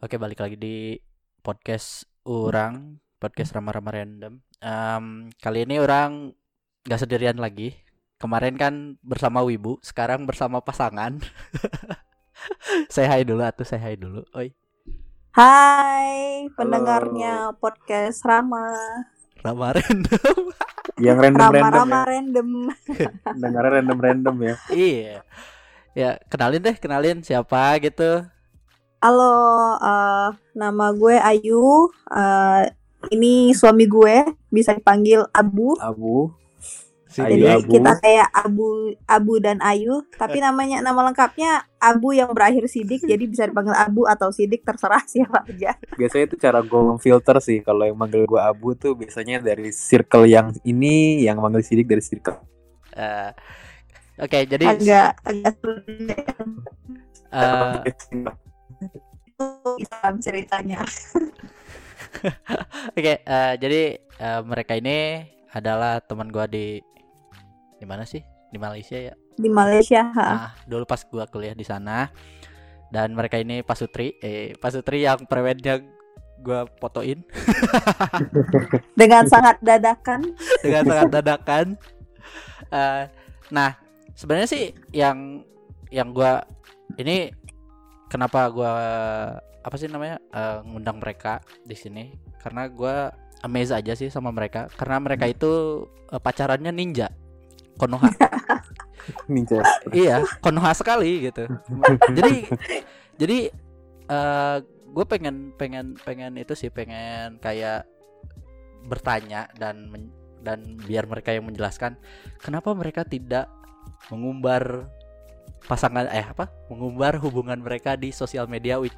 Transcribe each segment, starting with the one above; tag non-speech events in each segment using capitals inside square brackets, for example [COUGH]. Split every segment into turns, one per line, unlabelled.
Oke, balik lagi di podcast orang, podcast rama-rama random. Em, kali ini orang nggak sendirian lagi. Kemarin kan bersama Wibu, sekarang bersama pasangan. [LAUGHS] saya hai dulu atau saya hai dulu. Oi,
Hai pendengarnya podcast Rama [LAUGHS]
rama random.
Yang random
Rama
random
Rama
ya.
random
Dengarnya random random ya.
iya. Ya, kenalin deh, kenalin siapa gitu.
Halo eh, nama gue Ayu eh, Ini suami gue bisa dipanggil Abu
Abu.
Si
Ayu
Jadi
Abu.
kita kayak Abu Abu dan Ayu Tapi namanya nama lengkapnya Abu yang berakhir Sidik Jadi bisa dipanggil Abu atau Sidik terserah [LAUGHS] siapa aja
Biasanya itu cara gue filter sih. Kalau yang manggil gue Abu tuh biasanya dari circle yang ini, yang manggil sidik dari circle.
Eh, Oke, jadi
Agak agak sulit itu Islam ceritanya [LAUGHS]
Oke, eh, jadi eh, mereka ini adalah teman gua di di mana sih? Di Malaysia ya.
Di Malaysia ha.
Nah, dulu pas gua kuliah di sana. Dan mereka ini Pasutri, eh Pasutri yang prewennya gua fotoin [LAUGHS]
Dengan sangat dadakan [LAUGHS]
dengan sangat dadakan. Eh, nah, sebenarnya sih yang yang gua ini kenapa gua apa sih namanya eh, ngundang mereka di sini? Karena gua amazed aja sih sama mereka. Karena mereka itu eh, pacarannya ninja konoha. [LAUGHS]
Ninja.
iya konoha sekali gitu. [LAUGHS] Jadi jadi eh gue pengen pengen pengen itu sih pengen kayak bertanya dan men- dan biar mereka yang menjelaskan kenapa mereka tidak mengumbar pasangan eh apa mengumbar hubungan mereka di sosial media which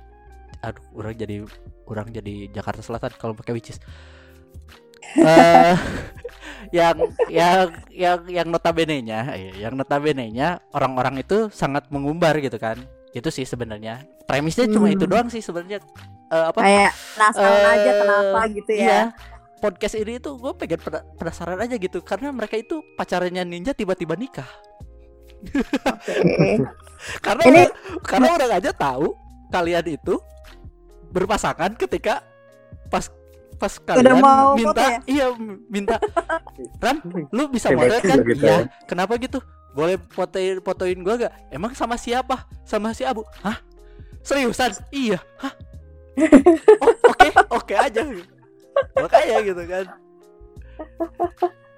aduh orang jadi orang jadi Jakarta Selatan kalau pakai which is. Eh [LAUGHS] yang yang yang yang notabene-nya eh, yang notabene-nya orang-orang itu sangat mengumbar gitu kan. Itu sih sebenarnya. Premisnya cuma
Hmm.
itu doang sih sebenarnya. Eh, apa?
Kayak penasaran
Eh,
aja kenapa gitu
iya.
Ya
podcast ini tuh gue pengen pena- penasaran aja gitu. Karena mereka itu pacarannya ninja tiba-tiba nikah
Oke.
karena
Ini-
orang- karena orang aja tahu kalian itu berpasangan ketika pas pas kalian
mau
minta
ya?
iya minta Ram [LAUGHS] lu bisa motret kan
kita
iya
ya.
kenapa gitu? Boleh fotoin fotoin gua gak emang sama siapa? Sama si Abu? Hah? Seriusan? Iya. Hah? [LAUGHS] Oh, oke oke aja. Makanya gitu kan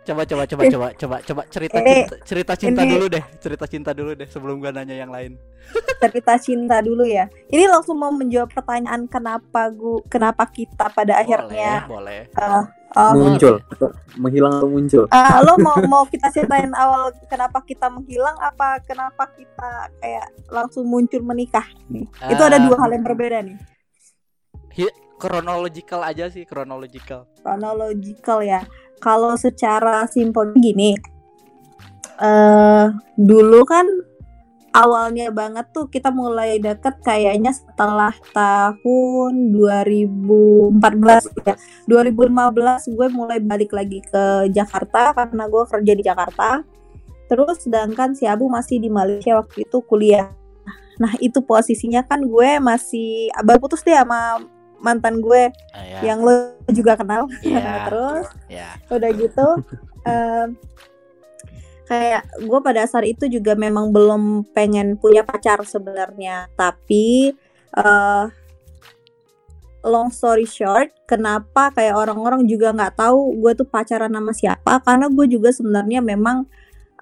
coba coba coba coba coba coba. Cerita
Ini-
cinta, cerita cinta
ini-
dulu deh. Cerita cinta dulu deh sebelum gua nanya yang lain.
Cerita cinta dulu ya. Ini langsung mau menjawab pertanyaan kenapa gua kenapa kita pada akhirnya
boleh.
eh, oh,
Muncul. Menghilang atau muncul.
eh, lo mau mau kita ceritain awal kenapa kita menghilang apa kenapa kita kayak langsung muncul menikah nih? Itu ada dua hal yang berbeda nih
chronological aja sih chronological
chronological ya. Kalau secara simpel gini, eh dulu kan awalnya banget tuh kita mulai deket kayaknya setelah tahun 2014 ya. 2015 gue mulai balik lagi ke Jakarta karena gue kerja di Jakarta. Terus sedangkan si Abu masih di Malaysia waktu itu kuliah. Nah itu posisinya kan gue masih baru putus deh sama mantan gue
Ah, ya.
yang lo juga kenal.
Iya. [LAUGHS]
Terus
ya
udah gitu em, kayak gue pada saat itu juga memang belum pengen punya pacar sebenarnya tapi eh long story short kenapa kayak orang-orang juga nggak tahu gue tuh pacaran sama siapa karena gue juga sebenarnya memang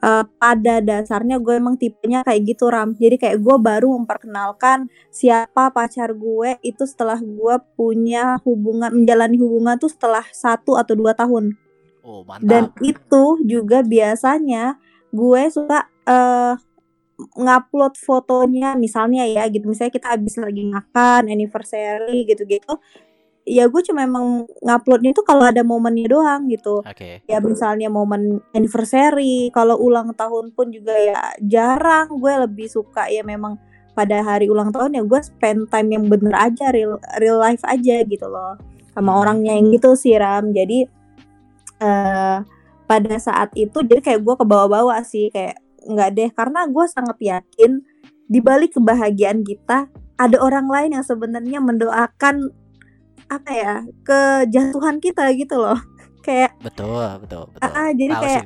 eh, pada dasarnya gue emang tipenya kayak gitu ram. Jadi kayak gue baru memperkenalkan siapa pacar gue itu setelah gue punya hubungan menjalani hubungan tuh setelah satu atau dua tahun.
Oh
dan
mantap
itu juga biasanya gue suka eh ngupload fotonya misalnya ya gitu. Misalnya kita habis lagi makan anniversary gitu-gitu ya gue cuma emang nguploadnya itu kalau ada momennya doang gitu.
Oke.
ya misalnya momen anniversary kalau ulang tahun pun juga ya jarang gue lebih suka ya memang pada hari ulang tahun ya gue spend time yang bener aja real real life aja gitu loh sama orangnya yang gitu sih Ram. Jadi eh pada saat itu jadi kayak gue ke bawah-bawah sih kayak nggak deh. Karena gue sangat yakin di balik kebahagiaan kita ada orang lain yang sebenarnya mendoakan apa ya kejatuhan kita gitu loh. [LAUGHS] Kayak
Betul, betul, betul.
Ah, ah, jadi
Tahu
kayak,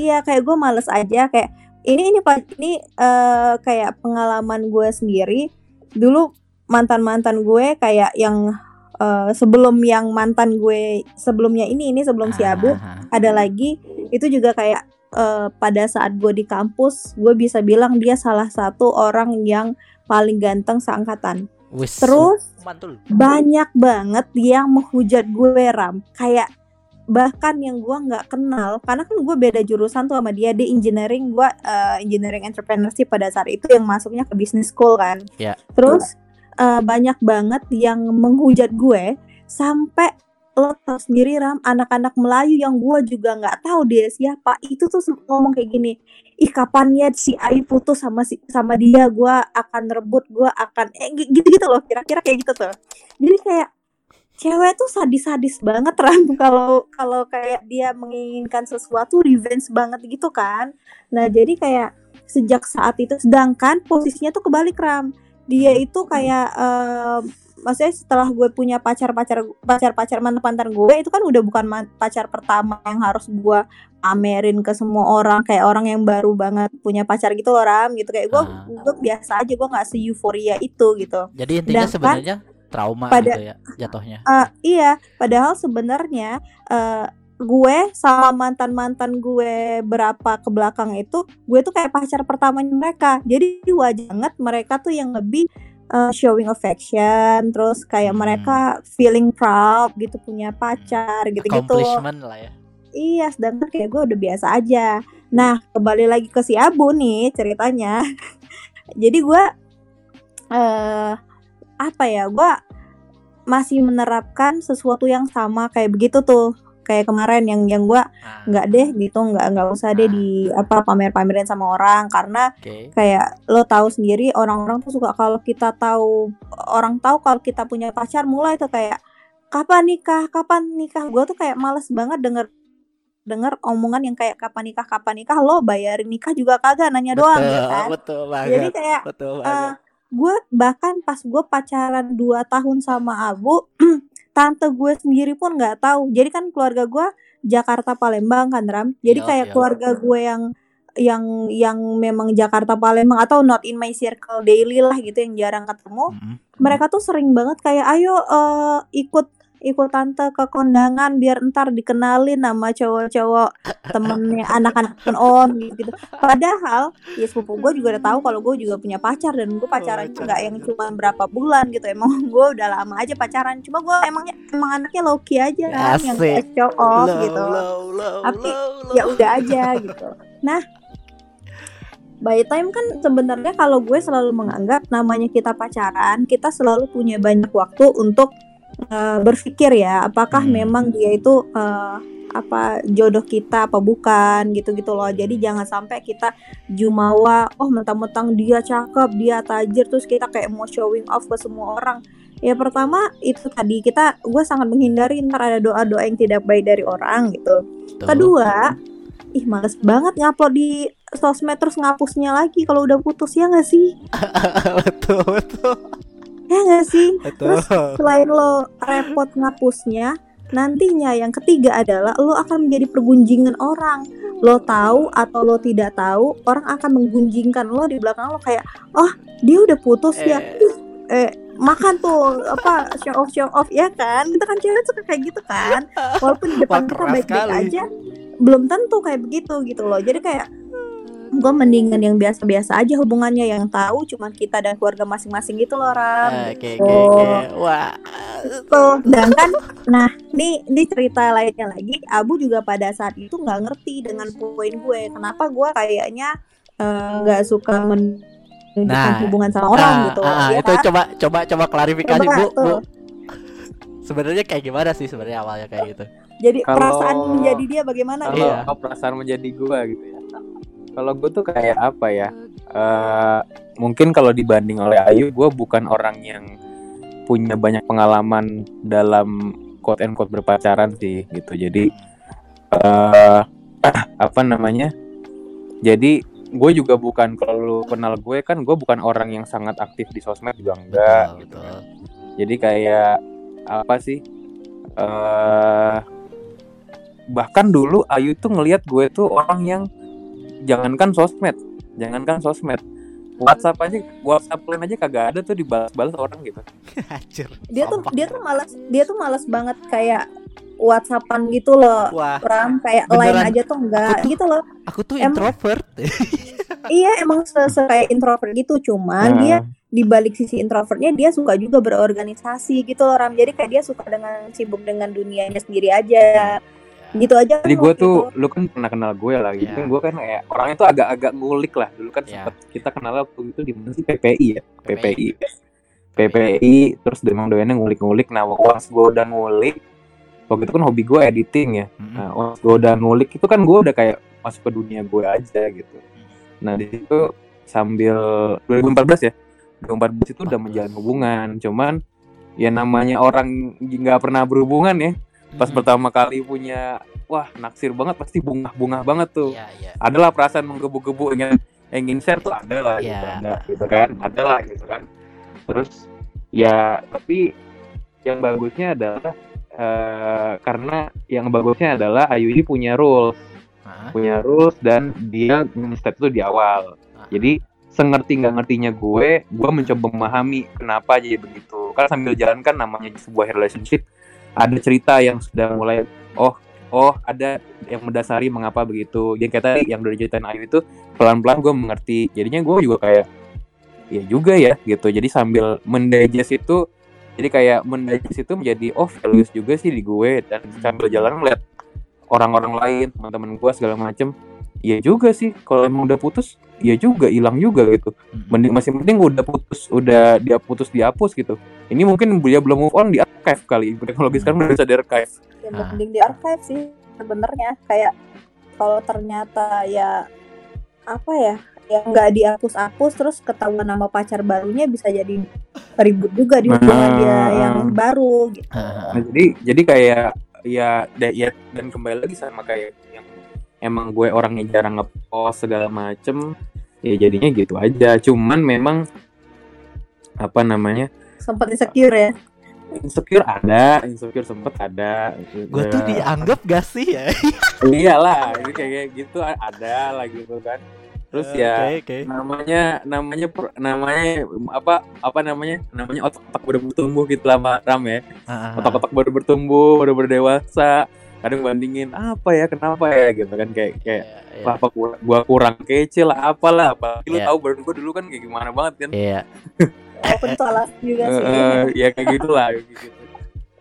iya kayak gue males aja kayak ini ini ini eh, kayak pengalaman gue sendiri. Dulu mantan mantan gue kayak yang eh, sebelum yang mantan gue sebelumnya ini ini sebelum si Abu
Ah,
ada lagi. Itu juga kayak eh, pada saat gue di kampus gue bisa bilang dia salah satu orang yang paling ganteng seangkatan.
Wis,
terus
mantul.
banyak banget yang menghujat gue ram kayak bahkan yang gue nggak kenal karena kan gue beda jurusan tuh sama dia dia engineering gue eh, engineering entrepreneurship pada saat itu yang masuknya ke business school kan
Ya.
terus eh, banyak banget yang menghujat gue sampai lo tau sendiri ram anak-anak Melayu yang gue juga nggak tahu dia siapa itu tuh ngomong kayak gini ih kapannya si Ai putus sama si sama dia? Gue akan rebut gue akan eh gitu gitu loh kira-kira kayak gitu tuh. Jadi kayak cewek tuh sadis-sadis banget [LAUGHS] ram kalau kalau kayak dia menginginkan sesuatu revenge banget gitu kan. Nah jadi kayak sejak saat itu sedangkan posisinya tuh kebalik ram. Dia itu kayak eh, maksudnya setelah gue punya pacar pacar pacar pacar mantan mantan gue itu kan udah bukan pacar pertama yang harus gue pamerin ke semua orang kayak orang yang baru banget punya pacar gitu orang gitu kayak gue
Ah.
gue biasa aja gue nggak se euforia itu gitu
Jadi intinya sebenarnya trauma
pada-
gitu ya jatuhnya.
Eh, iya, padahal sebenarnya eh, gue sama mantan mantan gue berapa ke belakang itu, gue tuh kayak pacar pertamanya mereka. Jadi wajar banget mereka tuh yang lebih eh, showing affection, terus kayak
Hmm.
mereka feeling proud gitu punya pacar gitu-gitu.
Accomplishment lah ya.
Iya, sedangkan kayak gue udah biasa aja. Nah, kembali lagi ke si Abu nih ceritanya. [LAUGHS] Jadi gue eh apa ya? Gue masih menerapkan sesuatu yang sama kayak begitu tuh. Kayak kemarin yang yang gue
Nah,
nggak deh gitu, nggak nggak usah deh di apa pamer-pamerin sama orang karena
Oke.
kayak lo tahu sendiri orang-orang tuh suka kalau kita tahu orang tahu kalau kita punya pacar mulai tuh kayak kapan nikah kapan nikah gue tuh kayak males banget denger denger omongan yang kayak kapan nikah kapan nikah lo bayarin nikah juga kagak nanya doang
betul,
ya kan
betul banget.
jadi kayak
betul
eh,
banget.
gue bahkan pas gue pacaran 2 tahun sama Abu [CLEARS THROAT] tante gue sendiri pun nggak tahu jadi kan keluarga gue Jakarta Palembang kan Ram jadi
Iya,
kayak
iya.
keluarga gue yang yang yang memang Jakarta Palembang atau not in my circle daily lah gitu yang jarang ketemu
Mm-mm.
mereka tuh sering banget kayak ayo eh, ikut ikut tante ke kondangan biar ntar dikenalin sama cowok-cowok temennya [LAUGHS] anak-anak on gitu, padahal ya sepupu gue juga udah tahu kalau gue juga punya pacar dan gue pacaran
pacar.
nggak yang cuma berapa bulan gitu emang [LAUGHS] gue udah lama aja pacaran cuma gue emangnya emang anaknya low-key aja kan yang
Asik.
show off
Low,
gitu
low, low,
Tapi, ya udah aja gitu. Nah, by time kan sebenarnya kalau gue selalu menganggap namanya kita pacaran, kita selalu punya banyak waktu untuk eh, berpikir ya, apakah
Hmm.
memang dia itu eh, apa jodoh kita apa bukan gitu-gitu loh. Jadi jangan sampai kita jumawa, oh mentang-mentang dia cakep, dia tajir terus kita kayak mau showing off ke semua orang. Ya pertama itu tadi kita gue sangat menghindari ntar ada doa-doa yang tidak baik dari orang gitu.
Betul.
Kedua, ih males banget ngupload di sosmed terus ngapusnya lagi kalau udah putus ya nggak sih? [LAUGHS]
betul, betul,
Ya nggak sih?
betul.
Selain lo repot ngapusnya, nantinya yang ketiga adalah lo akan menjadi pergunjingan orang. Lo tahu atau lo tidak tahu, orang akan menggunjingkan lo di belakang lo kayak, oh dia udah putus ya, eh makan tuh apa show off show off ya kan? Kita kan cewek suka kayak gitu kan? Walaupun di depan
Wah,
kita baik-baik aja, belum tentu kayak begitu gitu loh. Jadi kayak gue mendingan yang biasa-biasa aja hubungannya yang tahu cuman kita dan keluarga masing-masing gitu loh Ram.
Oke,
Gitu.
oke, oke. Wah.
Tuh, dan kan, nah, nih, ini cerita lainnya lagi. Abu juga pada saat itu nggak ngerti dengan poin gue. Kenapa gue kayaknya eh, nggak suka menunjukkan
Nah,
hubungan sama orang
Ah,
gitu.
ah,
Iya
itu
kan?
coba coba coba klarifikasi
Coba,
bu, bu.
tuh.
Sebenarnya kayak gimana sih sebenarnya awalnya kayak gitu?
Jadi
Kalau-
perasaan menjadi dia bagaimana?
kalau
Iya.
kalau perasaan menjadi gua gitu ya kalau gue tuh kayak apa ya eh mungkin kalau dibanding oleh Ayu gue bukan orang yang punya banyak pengalaman dalam quote and quote berpacaran sih gitu jadi eh [CLEARS THROAT] apa namanya jadi gue juga bukan kalau lu kenal gue kan gue bukan orang yang sangat aktif di sosmed juga enggak
Betul,
gitu
betul.
jadi kayak apa sih? eh bahkan dulu Ayu tuh ngelihat gue tuh orang yang jangankan sosmed, jangankan sosmed. WhatsApp aja, WhatsApp lain aja kagak ada tuh dibalas-balas orang gitu. [LAUGHS]
Anjir.
Dia tuh dia tuh malas dia tuh malas banget kayak WhatsAppan gitu loh.
Wah,
Ram kayak lain aja tuh enggak
Aku tuh-
gitu loh.
aku tuh
Emang-
introvert. [LAUGHS]
Iya emang se se- kayak introvert gitu cuman
Nah,
dia di balik sisi introvertnya dia suka juga berorganisasi gitu loh Ram. Jadi kayak dia suka dengan sibuk dengan dunianya sendiri aja. Gitu aja.
Jadi
kan
gue
waktu
tuh,
itu.
lu kan pernah kenal gue lah gitu.
Iya.
kan Gue kan kayak orangnya tuh agak-agak ngulik lah. Dulu kan
Iya.
sempet kita kenal waktu itu di mana sih PPI ya, PPI. PPI, terus memang doyannya ngulik-ngulik. Nah, pas gue udah ngulik, waktu itu kan hobi gue editing ya. Nah, pas gue udah ngulik itu kan gue udah kayak masuk ke dunia gue aja gitu. Nah, di situ sambil 2014 ya. 2014 itu udah
14.
menjalin hubungan, cuman ya namanya orang nggak pernah berhubungan ya. Pas
Mm-mm.
pertama kali punya wah naksir banget pasti bungah-bungah banget tuh.
Iya, iya.
Adalah perasaan menggebu-gebu ingin ingin share tuh ada lah gitu,
Iya.
ada gitu kan, ada lah gitu kan. Terus ya tapi yang bagusnya adalah eh, karena yang bagusnya adalah Ayu ini punya rules,
Hah?
punya rules dan dia step itu di awal.
Hah?
Jadi sengerti nggak ngertinya gue, gue mencoba memahami kenapa jadi begitu. Karena sambil jalan kan namanya sebuah relationship ada cerita yang sudah mulai oh oh ada yang mendasari mengapa begitu. Yang kayak tadi yang udah diceritain Ayu itu pelan-pelan gue mengerti. Jadinya gue juga kayak ya juga ya gitu. Jadi sambil mendigest itu jadi kayak mendigest itu menjadi oh values juga sih di gue dan sambil jalan ngeliat orang-orang lain teman-teman gue segala macem Iya juga sih kalau emang udah putus ya juga hilang juga gitu mending masih penting udah putus udah dia putus dihapus gitu ini mungkin dia belum move on di archive kali teknologi sekarang udah bisa di archive
Ya,
Ah.
mending di archive sih sebenarnya kayak kalau ternyata ya apa ya yang nggak dihapus-hapus terus ketahuan nama pacar barunya bisa jadi ribut juga di hubungan
Nah.
dia yang baru gitu.
nah, jadi jadi kayak ya ya dan kembali lagi sama kayak yang emang gue orangnya jarang ngepost segala macem ya jadinya gitu aja cuman memang apa namanya
Sempat insecure ya.
insecure ada insecure sempet ada
Gue tuh
Ya,
dianggap gak sih ya? [LAUGHS]
iyalah ini kayak kayak gitu ada lah gitu kan terus ya
Oke, oke.
namanya namanya per- namanya apa apa namanya namanya otak-otak baru bertumbuh gitu lama ram ya
Ah, ah, ah.
otak-otak baru bertumbuh baru berdewasa kadang bandingin apa ya kenapa ya gitu kan kayak kayak
Iya, iya.
"Wah, apa gua, gua kurang kece lah apalah apa lu
Iya.
tahu badan gua dulu kan kayak gimana banget kan
Iya. [LAUGHS] [LAUGHS]
Walaupun itu alasan juga sih.
Ya kayak gitulah gitu.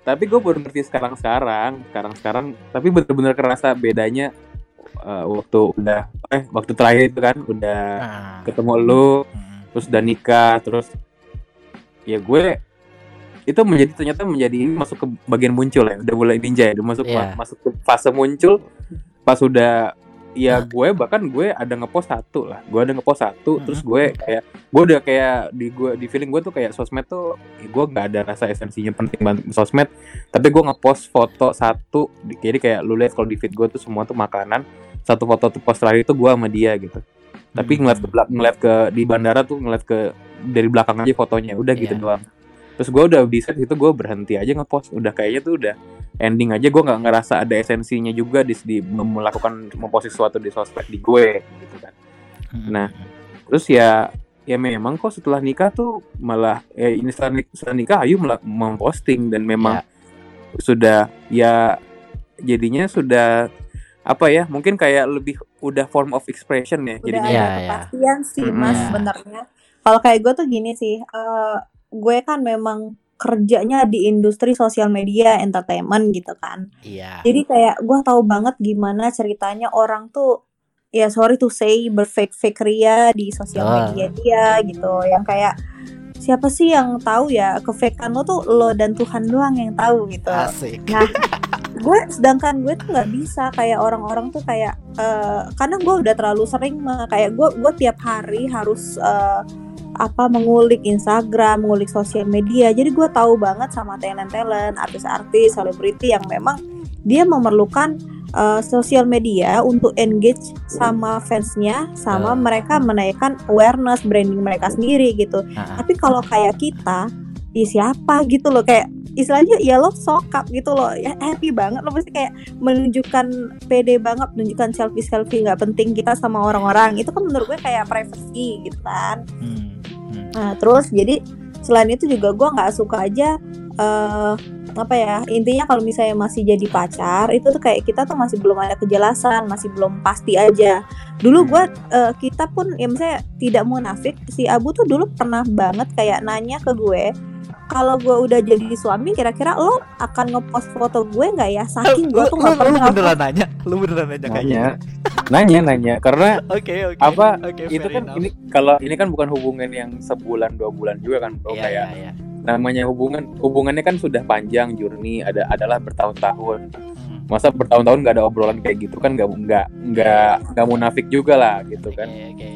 tapi gue baru ngerti sekarang sekarang sekarang sekarang tapi bener-bener kerasa bedanya eh, waktu udah eh waktu terakhir itu kan udah
Ah.
ketemu lu
Mm.
terus udah nikah terus ya gue itu menjadi ternyata menjadi ini masuk ke bagian muncul ya udah mulai ninja ya udah masuk
Iya.
masuk ke fase muncul pas udah ya
Nah.
gue bahkan gue ada ngepost satu lah gue ada ngepost satu
Mhm.
terus gue kayak gue udah kayak di gue di feeling gue tuh kayak sosmed tuh ya gue nggak ada rasa esensinya penting banget sosmed tapi gue ngepost foto satu di- jadi kayak lu lihat kalau di feed gue tuh semua tuh makanan satu foto tuh post terakhir itu gue sama dia gitu tapi
Hmm.
ngeliat ke ngeliat ke di bandara tuh ngeliat ke dari belakang aja fotonya udah gitu
Iya.
doang terus gue udah di set itu gue berhenti aja ngepost udah kayaknya tuh udah ending aja gue nggak ngerasa ada esensinya juga di, di melakukan mempost sesuatu di sosmed di gue gitu kan
Mm.
Nah, terus ya ya memang kok setelah nikah tuh malah ya ini setelah, nik- setelah nikah Ayu memposting dan memang sudah ya jadinya sudah apa ya mungkin kayak lebih udah form of expression ya
Udah
jadinya
ada
Iya, iya.
kepastian sih mas
Iya.
sebenarnya. Kalau kayak gue tuh gini sih, eh, gue kan memang kerjanya di industri sosial media entertainment gitu kan.
Iya.
Jadi kayak gue tahu banget gimana ceritanya orang tuh ya sorry to say berfake fake ria di sosial
Ah.
media dia gitu yang kayak siapa sih yang tahu ya kefakean lo tuh lo dan Tuhan doang yang tahu gitu
Asik.
nah gue sedangkan gue tuh nggak bisa kayak orang-orang tuh kayak eh, karena gue udah terlalu sering mah kayak gue gue tiap hari harus eh, apa mengulik Instagram, mengulik sosial media. Jadi gue tahu banget sama talent-talent, artis-artis, selebriti yang memang dia memerlukan eh, sosial media untuk engage sama fansnya, sama
Ah.
mereka menaikkan awareness branding mereka sendiri gitu.
Nah,
Tapi kalau kayak kita, di siapa gitu loh kayak istilahnya ya lo sokap gitu loh ya happy banget lo pasti kayak menunjukkan pede banget menunjukkan selfie selfie nggak penting kita sama orang-orang itu kan menurut gue kayak privacy gitu kan
hmm.
Nah terus jadi selain itu juga gue nggak suka aja eh apa ya intinya kalau misalnya masih jadi pacar itu tuh kayak kita tuh masih belum ada kejelasan masih belum pasti aja dulu gue eh, kita pun ya misalnya tidak munafik si Abu tuh dulu pernah banget kayak nanya ke gue kalau gue udah jadi suami kira-kira lo akan ngepost foto gue nggak ya saking gue
Lu,
tuh
lu,
nggak
lu
pernah
beneran nanya? Lu beneran nanya kayaknya?
nanya [LAUGHS] nanya nanya karena [LAUGHS]
Oke, oke.
Apa,
Oke,
itu kan
enough.
ini kalau ini kan bukan hubungan yang sebulan dua bulan juga kan bro
Iya,
kayak
iya, iya.
Namanya hubungan hubungannya kan sudah panjang journey ada adalah bertahun-tahun
Hmm.
masa bertahun-tahun nggak ada obrolan kayak gitu kan nggak nggak nggak nggak munafik juga lah gitu kan
Oke, oke.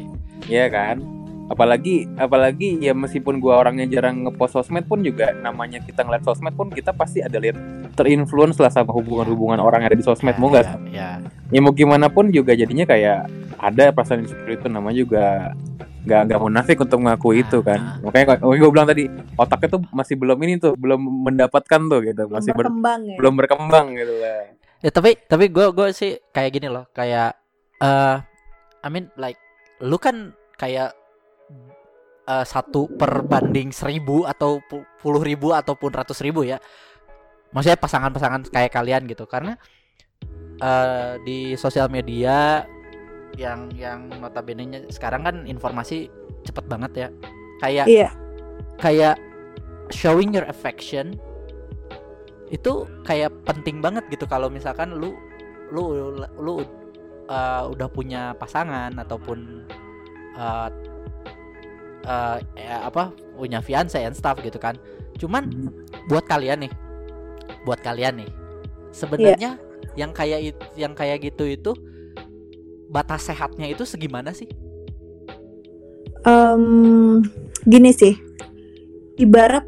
Iya kan apalagi apalagi ya meskipun gua orangnya jarang ngepost sosmed pun juga namanya kita ngeliat sosmed pun kita pasti ada lihat terinfluence lah sama hubungan-hubungan orang yang ada di sosmed mau nggak
Ya, ya.
ya mau gimana pun juga jadinya kayak ada perasaan insecure itu namanya juga nggak nggak munafik untuk mengakui itu kan. Makanya makanya gue bilang tadi otaknya tuh masih belum ini tuh belum mendapatkan tuh gitu masih ber-
berkembang ya?
belum berkembang gitu lah.
Ya tapi tapi gue gue sih kayak gini loh kayak eh I mean like lu kan kayak eh, satu per banding seribu atau pu- puluh ribu ataupun ratus ribu ya. Maksudnya pasangan-pasangan kayak kalian gitu karena eh di sosial media yang yang notabene sekarang kan informasi cepet banget ya. Kayak
iya.
kayak showing your affection itu kayak penting banget gitu kalau misalkan lu lu lu uh, udah punya pasangan ataupun uh, uh, ya apa punya fiance and stuff gitu kan. Cuman buat kalian nih buat kalian nih sebenarnya yang kayak yang kayak gitu itu batas sehatnya itu segimana sih?
Em, gini sih. Ibarat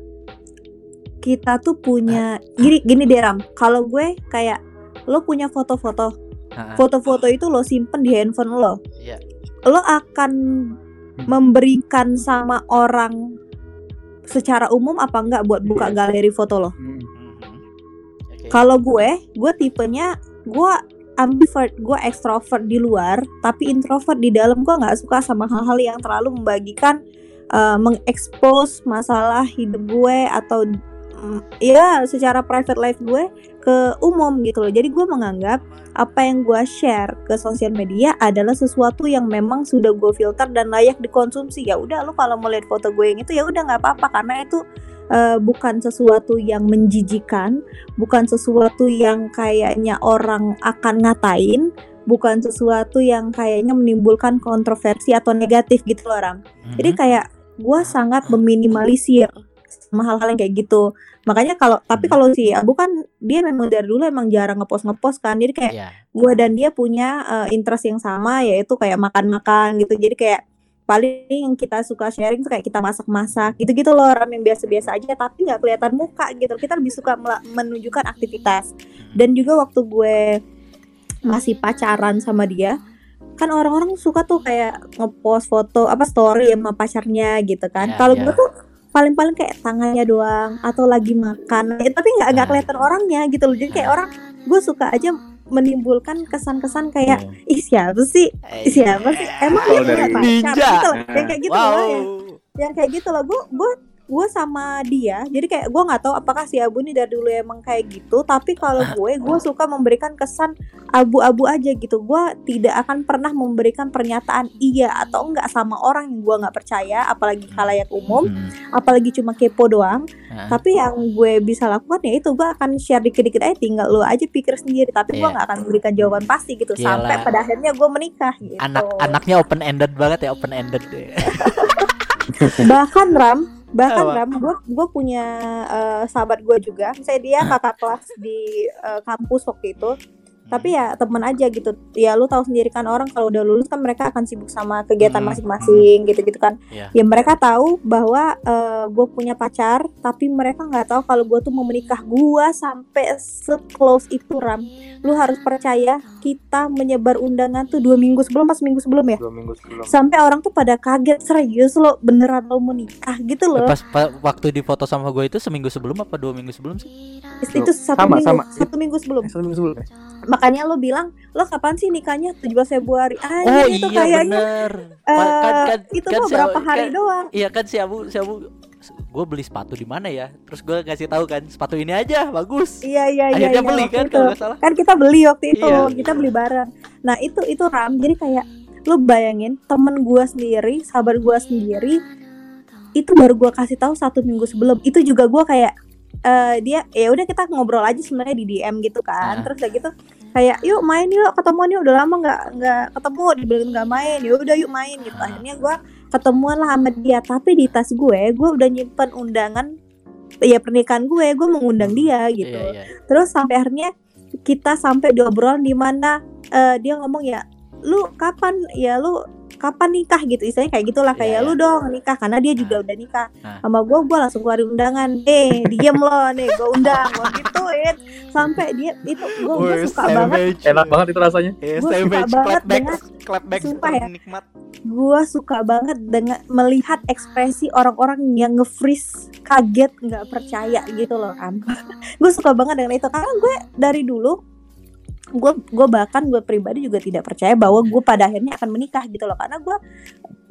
kita tuh punya gini gini Deram kalau gue kayak lo punya foto-foto.
Nah,
foto-foto itu lo simpen di handphone lo.
Iya.
lo akan memberikan sama orang secara umum apa enggak buat buka galeri foto lo?
Mhm. Oke.
kalau gue gue tipenya gue ambivert gue ekstrovert di luar tapi introvert di dalam gue nggak suka sama hal-hal yang terlalu membagikan eh, mengekspos masalah hidup gue atau mm, ya secara private life gue ke umum gitu loh. Jadi gue menganggap apa yang gue share ke sosial media adalah sesuatu yang memang sudah gue filter dan layak dikonsumsi. Ya udah lo kalau mau lihat foto gue yang itu ya udah nggak apa-apa karena itu eh, bukan sesuatu yang menjijikan bukan sesuatu yang kayaknya orang akan ngatain, bukan sesuatu yang kayaknya menimbulkan kontroversi atau negatif gitu loh Ram. Jadi
Mhm.
kayak gue sangat meminimalisir sama hal-hal yang kayak gitu. Makanya kalau tapi
Hmm.
kalau si Abu kan dia memang dari dulu emang jarang ngepost ngepost kan. Jadi kayak
Iya.
gue dan dia punya eh, interest yang sama yaitu kayak makan-makan gitu. Jadi kayak paling yang kita suka sharing tuh kayak kita masak-masak gitu-gitu loh Ram yang biasa-biasa aja tapi nggak kelihatan muka gitu. Kita lebih suka menunjukkan aktivitas. Dan juga waktu gue masih pacaran sama dia kan orang-orang suka tuh kayak ngepost foto apa story sama pacarnya gitu kan.
Ya,
Kalau
ya.
gue tuh paling-paling kayak tangannya doang atau lagi makan, Eh, tapi nggak nggak kelihatan orangnya gitu loh. Jadi kayak orang gue suka aja menimbulkan kesan-kesan kayak ih siapa sih?
Eh,
Ih, siapa sih? Emang dia punya
dari
pacar
ninja.
gitu loh. Yang kayak gitu
wow.
loh yang, yang kayak gitu loh. Gue gue gue sama dia jadi kayak gue nggak tahu apakah si Abu ini dari dulu emang kayak gitu tapi kalau [LAUGHS] gue gue suka memberikan kesan abu-abu aja gitu gue tidak akan pernah memberikan pernyataan iya atau enggak sama orang yang gue nggak percaya apalagi khalayak umum
Hmm.
apalagi cuma kepo doang
Nah,
tapi yang gue bisa lakukan ya itu gue akan share dikit-dikit aja tinggal lo aja pikir sendiri tapi gue
Iya.
nggak akan memberikan jawaban pasti gitu
Iyalah.
sampai pada akhirnya gue menikah gitu
anak anaknya open ended banget ya open ended [LAUGHS]
bahkan Ram bahkan
Apa?
Ram gue gue punya eh, sahabat gue juga misalnya dia kakak kelas di eh, kampus waktu itu tapi ya temen aja gitu. Ya lu tahu sendiri kan orang kalau udah lulus kan mereka akan sibuk sama kegiatan
Hmm,
masing-masing gitu-gitu kan.
Iya.
ya mereka tahu bahwa gue punya pacar tapi mereka nggak tahu kalau gue tuh mau menikah. Gue sampai se-close itu ram. Lu harus percaya kita menyebar undangan tuh dua minggu sebelum pas minggu sebelum ya?
Dua minggu sebelum.
Sampai orang tuh pada kaget serius lo beneran lo mau nikah? Gitu loh.
Pas pa- waktu di foto sama gue itu seminggu sebelum apa dua minggu sebelum sih?
Itu satu
Sama,
minggu
sama.
satu minggu sebelum.
Eh, satu minggu sebelum ya?
Makanya lo bilang lo kapan sih nikahnya 17 Februari ah
oh
itu
iya
kayaknya
bener Pa- kan, kan,
itu
kan
mah
si
berapa hari
kan-
doang
Iya kan si Abu, si Abu gue beli sepatu di mana ya? Terus gue kasih tahu kan sepatu ini aja bagus.
iya iya iya
Akhirnya
iya,
beli kan
itu.
kalau salah.
kan kita beli waktu itu
Iya.
kita beli bareng nah itu itu ram jadi kayak lu bayangin temen gua sendiri sahabat gua sendiri itu baru gua kasih tahu satu minggu sebelum itu juga gua kayak eh dia ya udah kita ngobrol aja sebenarnya di DM gitu kan
Ah.
terus udah gitu kayak yuk main yuk ketemuan yuk. Udah lama nggak nggak ketemu dibilang nggak main. Ya udah yuk main gitu.
Ah.
akhirnya gua ketemuan lah sama dia. Tapi di tas gue gue udah nyimpen undangan ya pernikahan gue. Gue mengundang dia gitu.
Iya iya.
terus sampai akhirnya kita sampai di obrolan di mana eh, dia ngomong ya lu kapan ya lu kapan nikah gitu istilahnya kayak gitulah
Iya,
kayak
iya.
lu dong nikah karena dia juga udah nikah.
Nah.
sama gue gue langsung keluarin undangan. Eh diem lo nih gue undang gue gituin sampai dia itu gue gue suka banget.
enak banget itu rasanya.
Eh,
Gua suka
savage.
banget
clapback,
dengan-
clapback
Sumpah ya.
nikmat.
gue suka banget dengan melihat ekspresi orang-orang yang nge-freeze kaget nggak percaya gitu loh kan [LAUGHS] gue suka banget dengan itu. Karena gue dari dulu gue gue bahkan gue pribadi juga tidak percaya bahwa gue pada akhirnya akan menikah gitu loh. Karena gue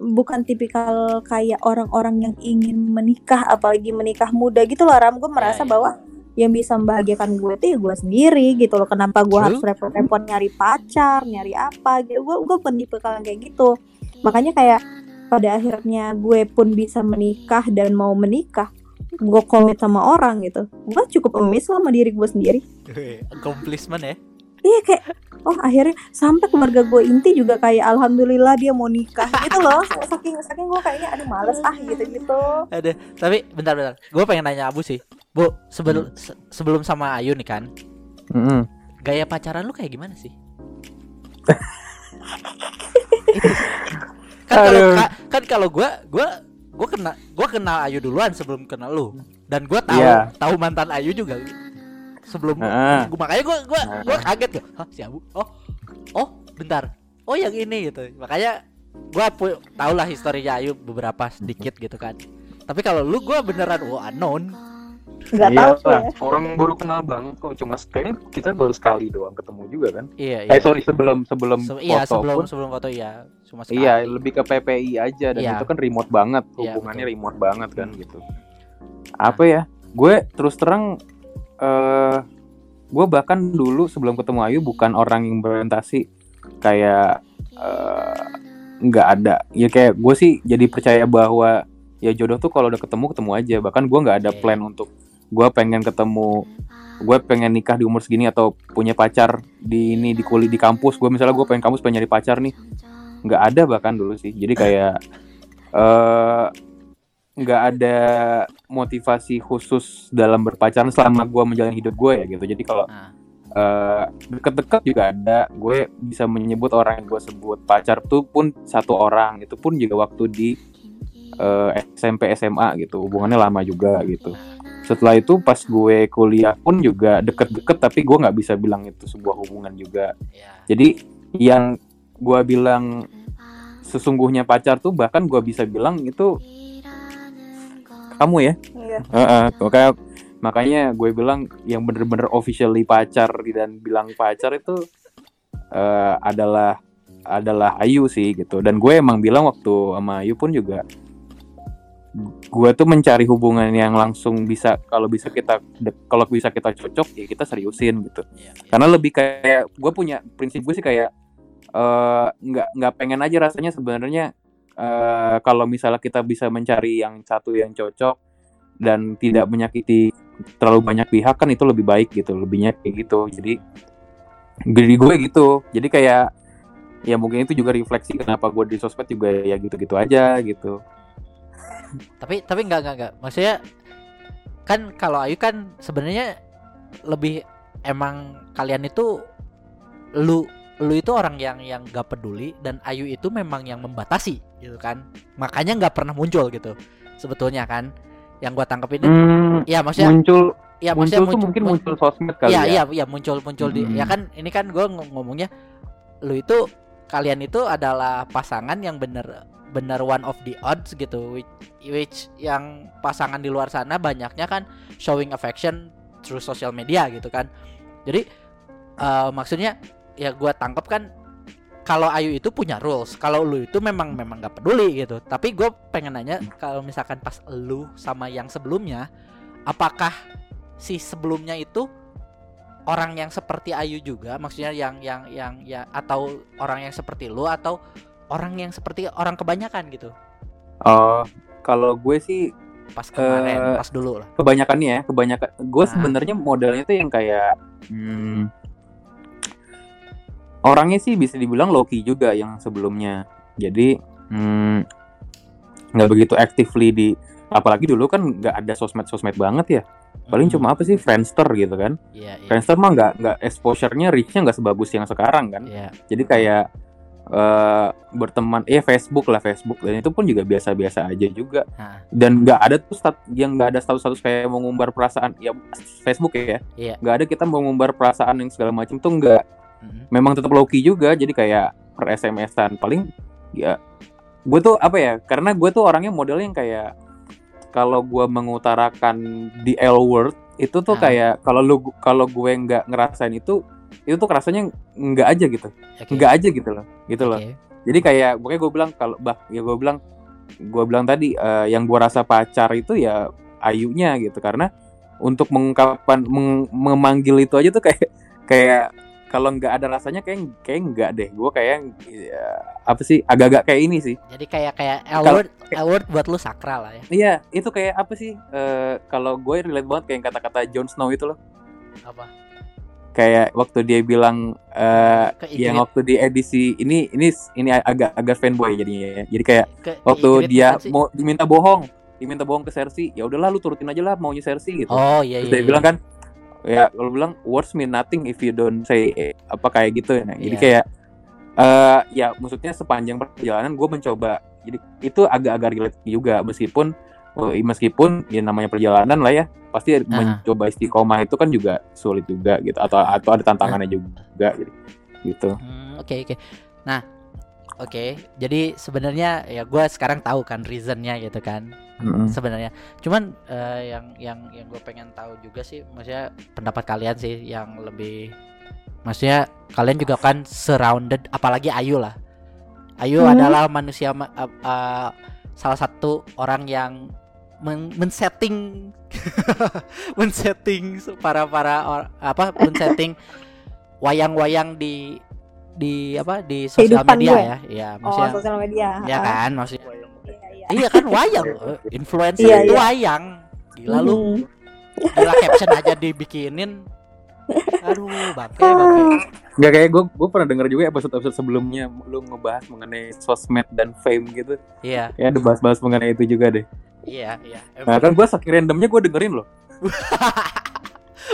bukan tipikal kayak orang-orang yang ingin menikah apalagi menikah muda gitu loh ram. Gue merasa
iya.
bahwa yang bisa membahagiakan gue tuh ya gue sendiri gitu loh. Kenapa gue harus repot-repot nyari pacar nyari apa gitu. Gue gue bukan tipikal kayak gitu. Makanya kayak pada akhirnya gue pun bisa menikah dan mau menikah gue komit sama orang gitu. Gue cukup emis sama diri gue sendiri.
Accomplishment ya.
Iya kayak oh akhirnya sampai keluarga gue inti juga kayak alhamdulillah dia mau nikah gitu loh saking saking gue kayaknya aduh males ah gitu gitu
Ada. Tapi bentar bentar. Gue pengen nanya Abu sih. Bu, sebelum
Hmm.
se- sebelum sama Ayu nih kan,
Mm-mm.
gaya pacaran lu kayak gimana sih? [LAUGHS] kan kalau kan kalau gua gua gua kenal gua kenal Ayu duluan sebelum kenal lu. Dan gua tahu
Iya.
tahu mantan Ayu juga sebelum
Heeh.
gua makanya gua gua gua kaget tuh. Hah, si Abu. Oh. Oh, bentar. Oh, yang ini gitu. Makanya gua pu- tahu lah historinya Ayu beberapa sedikit gitu kan. Tapi kalau lu gua beneran oh unknown.
nggak
Iya
tahu
lah,
ya
orang baru kenal banget kok cuma kayaknya kita baru sekali doang ketemu juga kan
Iya, iya.
eh sorry sebelum sebelum
Se- iya,
foto
sebelum
pun
sebelum foto iya, cuma sekali.
iya lebih ke PPI aja dan
Iya.
itu kan remote banget
Iya,
hubungannya
betul.
remote banget kan gitu apa ya gue terus terang eh gue bahkan dulu sebelum ketemu Ayu bukan orang yang berorientasi kayak eh, nggak ada. Ya kayak gue sih jadi percaya bahwa ya jodoh tuh kalau udah ketemu ketemu aja. Bahkan gue nggak ada
Iya.
plan untuk gue pengen ketemu gue pengen nikah di umur segini atau punya pacar di ini di kuliah di kampus. Gue misalnya gue pengen kampus pengen nyari pacar nih. Nggak ada bahkan dulu sih. Jadi kayak eh nggak ada motivasi khusus dalam berpacaran selama gue menjalani hidup gue ya gitu. Jadi kalau
Nah,
eh, deket-deket juga ada gue bisa menyebut orang yang gue sebut. Pacar tuh pun satu orang itu pun juga waktu di eh, SMP SMA gitu. Hubungannya lama juga gitu. Setelah itu pas gue kuliah pun juga deket-deket tapi gue nggak bisa bilang itu sebuah hubungan juga.
Ya.
jadi yang gue bilang sesungguhnya pacar tuh bahkan gue bisa bilang itu kamu ya
Iya.
Heeh, makanya makanya gue bilang yang bener-bener officially pacar dan bilang pacar itu eh, adalah adalah Ayu sih gitu dan gue emang bilang waktu sama Ayu pun juga gue tuh mencari hubungan yang langsung bisa kalau bisa kita kalau bisa kita cocok ya kita seriusin gitu
Iya, iya.
karena lebih kayak gue punya prinsip gue sih kayak eh, nggak nggak pengen aja rasanya sebenarnya eh, kalau misalnya kita bisa mencari yang satu yang cocok dan tidak menyakiti terlalu banyak pihak kan itu lebih baik gitu lebihnya kayak gitu. Jadi jadi gue gitu. Jadi kayak ya mungkin itu juga refleksi kenapa gue di sosmed juga ya gitu-gitu aja gitu.
Tapi tapi enggak enggak enggak maksudnya kan kalau Ayu kan sebenarnya lebih emang kalian itu lu lu itu orang yang yang gak peduli dan Ayu itu memang yang membatasi gitu kan. Makanya nggak pernah muncul gitu. Sebetulnya kan yang gua tangkep ini
Hmm,
ya maksudnya
muncul
ya
muncul
maksudnya
tuh mungkin muncul sosmed kali
Iya
ya.
iya iya muncul muncul di
Hmm.
ya kan ini kan gue ngomongnya lu itu kalian itu adalah pasangan yang bener bener one of the odds gitu. Which, which yang pasangan di luar sana banyaknya kan showing affection through social media gitu kan. Jadi eh, maksudnya ya gue tangkap kan kalau Ayu itu punya rules. Kalau lu itu memang memang nggak peduli gitu. Tapi gue pengen nanya kalau misalkan pas lu sama yang sebelumnya apakah si sebelumnya itu orang yang seperti Ayu juga? Maksudnya yang yang yang ya atau orang yang seperti lu atau orang yang seperti orang kebanyakan gitu?
Oh, kalau gue sih
pas kemarin
Eh,
pas dulu lah.
kebanyakannya ya, kebanyakan gue
Ah.
sebenarnya modelnya tuh yang kayak hmm, orangnya sih bisa dibilang Loki juga yang sebelumnya. Jadi hmm, nggak begitu actively di apalagi dulu kan nggak ada sosmed-sosmed banget ya. Paling
Hmm,
cuma apa sih Friendster gitu kan.
iya iya
Friendster mah nggak nggak exposure-nya reach-nya nggak sebagus yang sekarang kan.
iya
Jadi kayak eh berteman eh Facebook lah Facebook dan itu pun juga biasa-biasa aja juga
Nah,
dan nggak ada tuh stat yang nggak ada status-status kayak mengumbar perasaan ya Facebook ya
Iya.
nggak ada kita mengumbar perasaan yang segala macam tuh nggak
mm,
memang tetap low-key juga jadi kayak per SMS-an paling ya gue tuh apa ya karena gue tuh orangnya modelnya yang kayak kalau gue mengutarakan di L word itu tuh
Ah.
kayak kalau lu kalau gue nggak ngerasain itu itu tuh rasanya nggak aja gitu.
Oke,
nggak aja gitu loh gitu loh.
Oke.
jadi kayak pokoknya gue bilang kalau bah ya gue bilang gue bilang tadi eh, yang gue rasa pacar itu ya ayunya gitu. Karena untuk mengungkapkan meng- memanggil itu aja tuh kayak kayak kalau nggak ada rasanya kayak kayak nggak deh. Gue kayak ya, apa sih agak-agak kayak ini sih.
Jadi kayak kayak word L word buat lu sakral lah ya.
Iya itu kayak apa sih eh, kalau gue relate banget kayak kata-kata Jon Snow itu loh.
Apa?
Kayak waktu dia bilang eh
Ke
yang waktu di edisi ini ini ini agak agak fanboy jadinya ya. jadi kayak
ke, ke
waktu
Ygritte
dia mau diminta bohong diminta bohong ke Cersei ya udahlah lu turutin aja lah maunya Cersei gitu.
Oh iya
terus
iya,
dia
iya.
bilang kan ya kalau bilang words mean nothing if you don't say eh, apa kayak gitu nah, jadi
Iya.
kayak eh ya maksudnya sepanjang perjalanan gue mencoba. Jadi itu agak-agak relate juga. Meskipun oh, meskipun ya namanya perjalanan lah ya pasti mencoba istiqomah itu kan juga sulit juga gitu. Atau atau ada tantangannya juga gitu gitu.
Hmm, oke oke. Nah oke jadi sebenarnya ya gue sekarang tahu kan reasonnya gitu kan
Mm-mm.
sebenarnya cuman eh, yang yang yang gue pengen tahu juga sih maksudnya pendapat kalian sih yang lebih maksudnya kalian juga kan surrounded apalagi Ayu lah Ayu
Hmm.
adalah manusia ma- eh, eh, salah satu orang yang men- men-setting [LAUGHS] men-setting para para or- apa men-setting wayang-wayang di di apa di sosial
Kehidupan
media
gue.
ya ya
Oh,
maksudnya
sosial media.
ya
Ah,
kan maksudnya
Iya, iya.
Iya kan wayang, [LAUGHS] eh, influencer
Iya,
itu
iya.
wayang. Gila lu, gila caption aja dibikinin. Aduh, bangke bangke.
Nggak kayak gue gue pernah denger juga episode episode sebelumnya lu ngebahas mengenai sosmed dan fame gitu
Iya,
ya ada bahas-bahas mengenai itu juga deh
iya, iya.
nah kan gue saking randomnya gue dengerin loh [LAUGHS]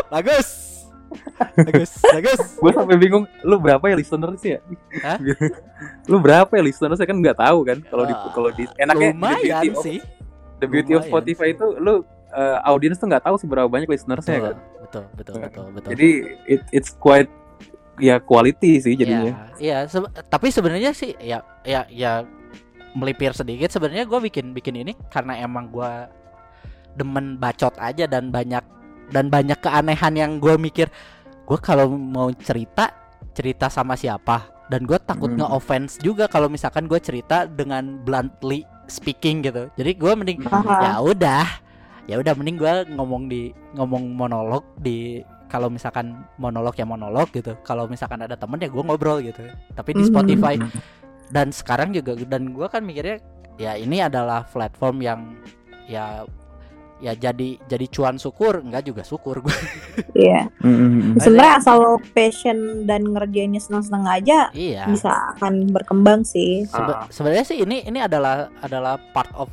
Bagus. [LAUGHS] Bagus, bagus.
gue sampai bingung lu berapa ya listeners ya
Hah? [LAUGHS]
lu berapa ya listeners kan nggak tahu kan kalau di kalau di enaknya the
Lumayan
beauty of-
sih.
the beauty of
Lumayan
Spotify itu lu uh, audience tuh nggak tahu seberapa banyak listenersnya
Betul,
kan
betul, betul, betul, betul.
jadi it, it's quite ya quality sih jadinya
Iya, iya, sebe- tapi sebenarnya sih ya ya ya melipir sedikit sebenarnya gue bikin bikin ini karena emang gue demen bacot aja dan banyak dan banyak keanehan yang gue mikir gue kalau mau cerita cerita sama siapa? Dan gue takut
Hmm.
nge-offense juga kalau misalkan gue cerita dengan bluntly speaking gitu. Jadi gue mending ya udah ya udah mending gue ngomong di ngomong monolog di kalau misalkan monolog ya monolog gitu. Kalau misalkan ada temen ya gue ngobrol gitu. Tapi di
Mhm.
Spotify. Dan sekarang juga dan gue kan mikirnya ya ini adalah platform yang ya ya jadi jadi cuan syukur enggak juga syukur gue
Iya.
Mm-mm.
Sebenarnya asal lo passion dan ngerjainnya senang-senang aja
iya
bisa akan berkembang sih.
Sebe-
Ah.
sebenarnya sih ini ini adalah adalah part of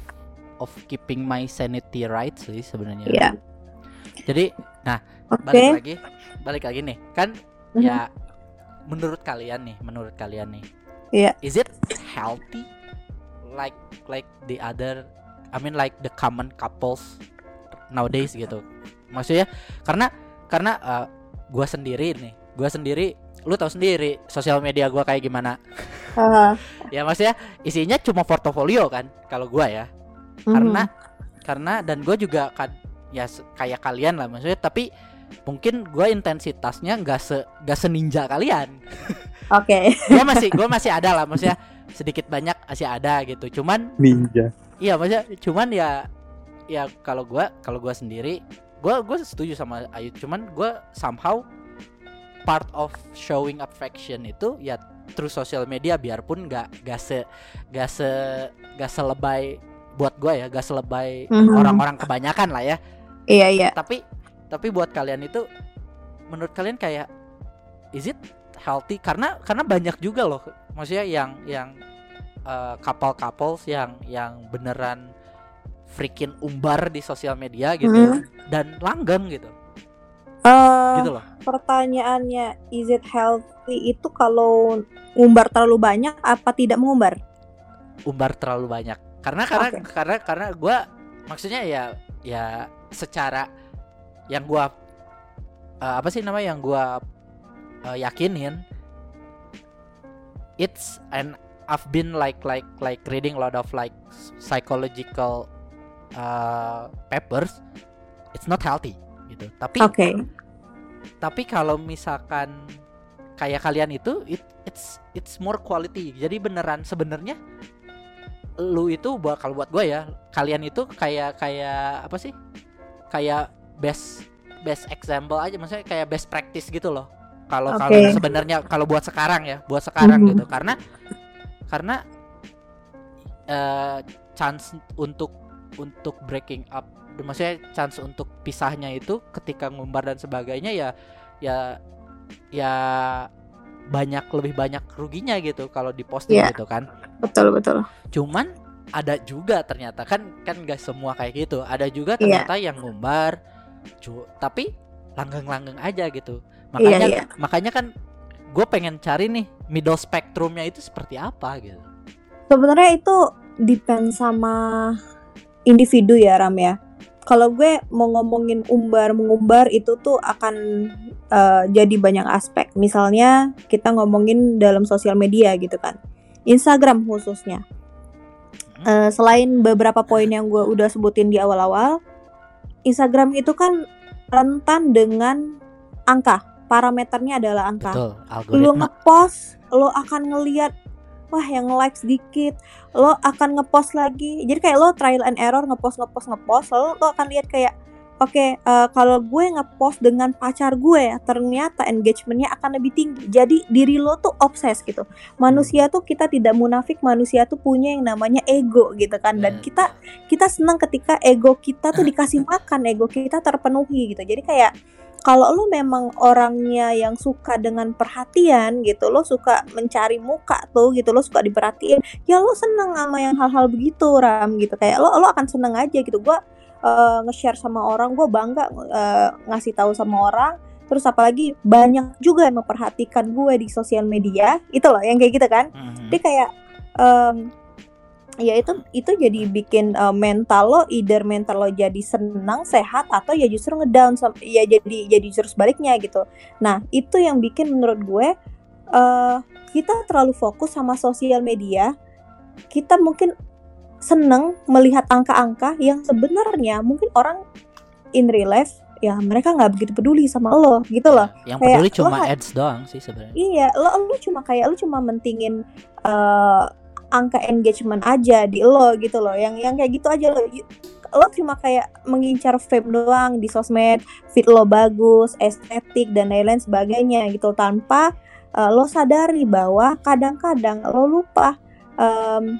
of keeping my sanity right sih sebenarnya
Iya.
jadi nah
Oke.
balik lagi balik lagi nih kan
Mhm.
ya menurut kalian nih menurut kalian nih
Iya.
is it healthy like like the other I mean like the common couples nowadays gitu maksudnya karena karena uh, gua sendiri nih gua sendiri lu tahu sendiri sosial media gua kayak gimana ya maksudnya isinya cuma portofolio kan kalau gua ya
Mhm.
karena karena dan gue juga kan ya kayak kalian lah maksudnya tapi mungkin gue intensitasnya nggak se nggak seninja kalian
Oke. [LAUGHS]
gue masih gue masih ada lah maksudnya sedikit banyak masih ada gitu cuman
Ninja.
iya maksudnya cuman ya ya kalau gue kalau gue sendiri gue gue setuju sama Ayu cuman gue somehow part of showing affection itu ya through social media biarpun nggak nggak se nggak se nggak selebay buat gue ya nggak selebay
Mhm.
orang-orang kebanyakan lah ya
Iya iya.
tapi tapi buat kalian itu menurut kalian kayak is it healthy karena karena banyak juga loh maksudnya yang yang uh, couple-couples yang yang beneran freaking umbar di sosial media gitu
Mhm.
dan langgeng gitu
Eh,
gitu loh
pertanyaannya is it healthy itu kalau ngumbar terlalu banyak apa tidak mengumbar?
umbar terlalu banyak karena karena
Oke.
karena karena gue maksudnya ya ya secara yang gua uh, apa sih namanya yang gua uh, yakinin it's and I've been like like like reading a lot of like psychological uh, papers it's not healthy gitu tapi
Oke.
tapi kalau misalkan kayak kalian itu it, it's it's more quality jadi beneran sebenarnya lu itu buat kalau buat gue ya kalian itu kayak kayak apa sih kayak best best example aja maksudnya kayak best practice gitu loh kalau kalau
Oke.
sebenarnya kalau buat sekarang ya buat sekarang
Mhm.
gitu karena karena eh, chance untuk untuk breaking up maksudnya chance untuk pisahnya itu ketika ngumbar dan sebagainya ya ya ya banyak lebih banyak ruginya gitu kalau diposting
Iya.
gitu kan
Betul betul.
cuman ada juga ternyata kan kan gak semua kayak gitu ada juga
Iya.
ternyata yang ngumbar tapi langgeng-langgeng aja gitu makanya
iya.
makanya kan gue pengen cari nih middle spektrumnya itu seperti apa gitu
Sebenarnya itu depend sama individu ya Ram ya. Kalau gue mau ngomongin umbar mengumbar itu tuh akan eh, jadi banyak aspek. Misalnya kita ngomongin dalam sosial media gitu kan. Instagram khususnya. Eh, selain beberapa poin yang gue udah sebutin di awal-awal, Instagram itu kan rentan dengan angka. Parameternya adalah angka
betul
lu ngepost lo akan ngeliat wah yang like sedikit. Lo akan ngepost lagi. Jadi kayak lo trial and error ngepost ngepost ngepost. Lalu lo akan lihat kayak oke eh, kalau gue ngepost dengan pacar gue ternyata engagementnya akan lebih tinggi. Jadi diri lo tuh obses gitu. Manusia tuh kita tidak munafik manusia tuh punya yang namanya ego gitu kan. Dan
Betul.
kita kita senang ketika ego kita tuh dikasih makan ego kita terpenuhi gitu. Jadi kayak kalau lu memang orangnya yang suka dengan perhatian gitu lo suka mencari muka tuh gitu lo suka diperhatiin ya lo seneng sama yang hal-hal begitu ram gitu. Kayak lo lo akan seneng aja gitu. Gua eh, nge-share sama orang gue bangga eh, ngasih tahu sama orang. Terus apalagi banyak juga yang memperhatikan gue di sosial media itu loh yang kayak gitu kan.
Mhm.
jadi kayak em, ya itu itu jadi bikin eh, mental lo either mental lo jadi senang sehat atau ya justru ngedown ya jadi jadi justru sebaliknya gitu. Nah itu yang bikin menurut gue eh kita terlalu fokus sama sosial media kita mungkin seneng melihat angka-angka yang sebenarnya mungkin orang in real life ya mereka nggak begitu peduli sama lo gitu loh.
Yang
kayak
peduli cuma
lo-
ads doang sih sebenarnya.
Iya, lo lu cuma kayak lu cuma mentingin eh, angka engagement aja di lo gitu loh. Yang yang kayak gitu aja lo lo cuma kayak mengincar fame doang di sosmed fit lo bagus estetik dan lain-lain sebagainya gitu tanpa eh, lo sadari bahwa kadang-kadang lo lupa em,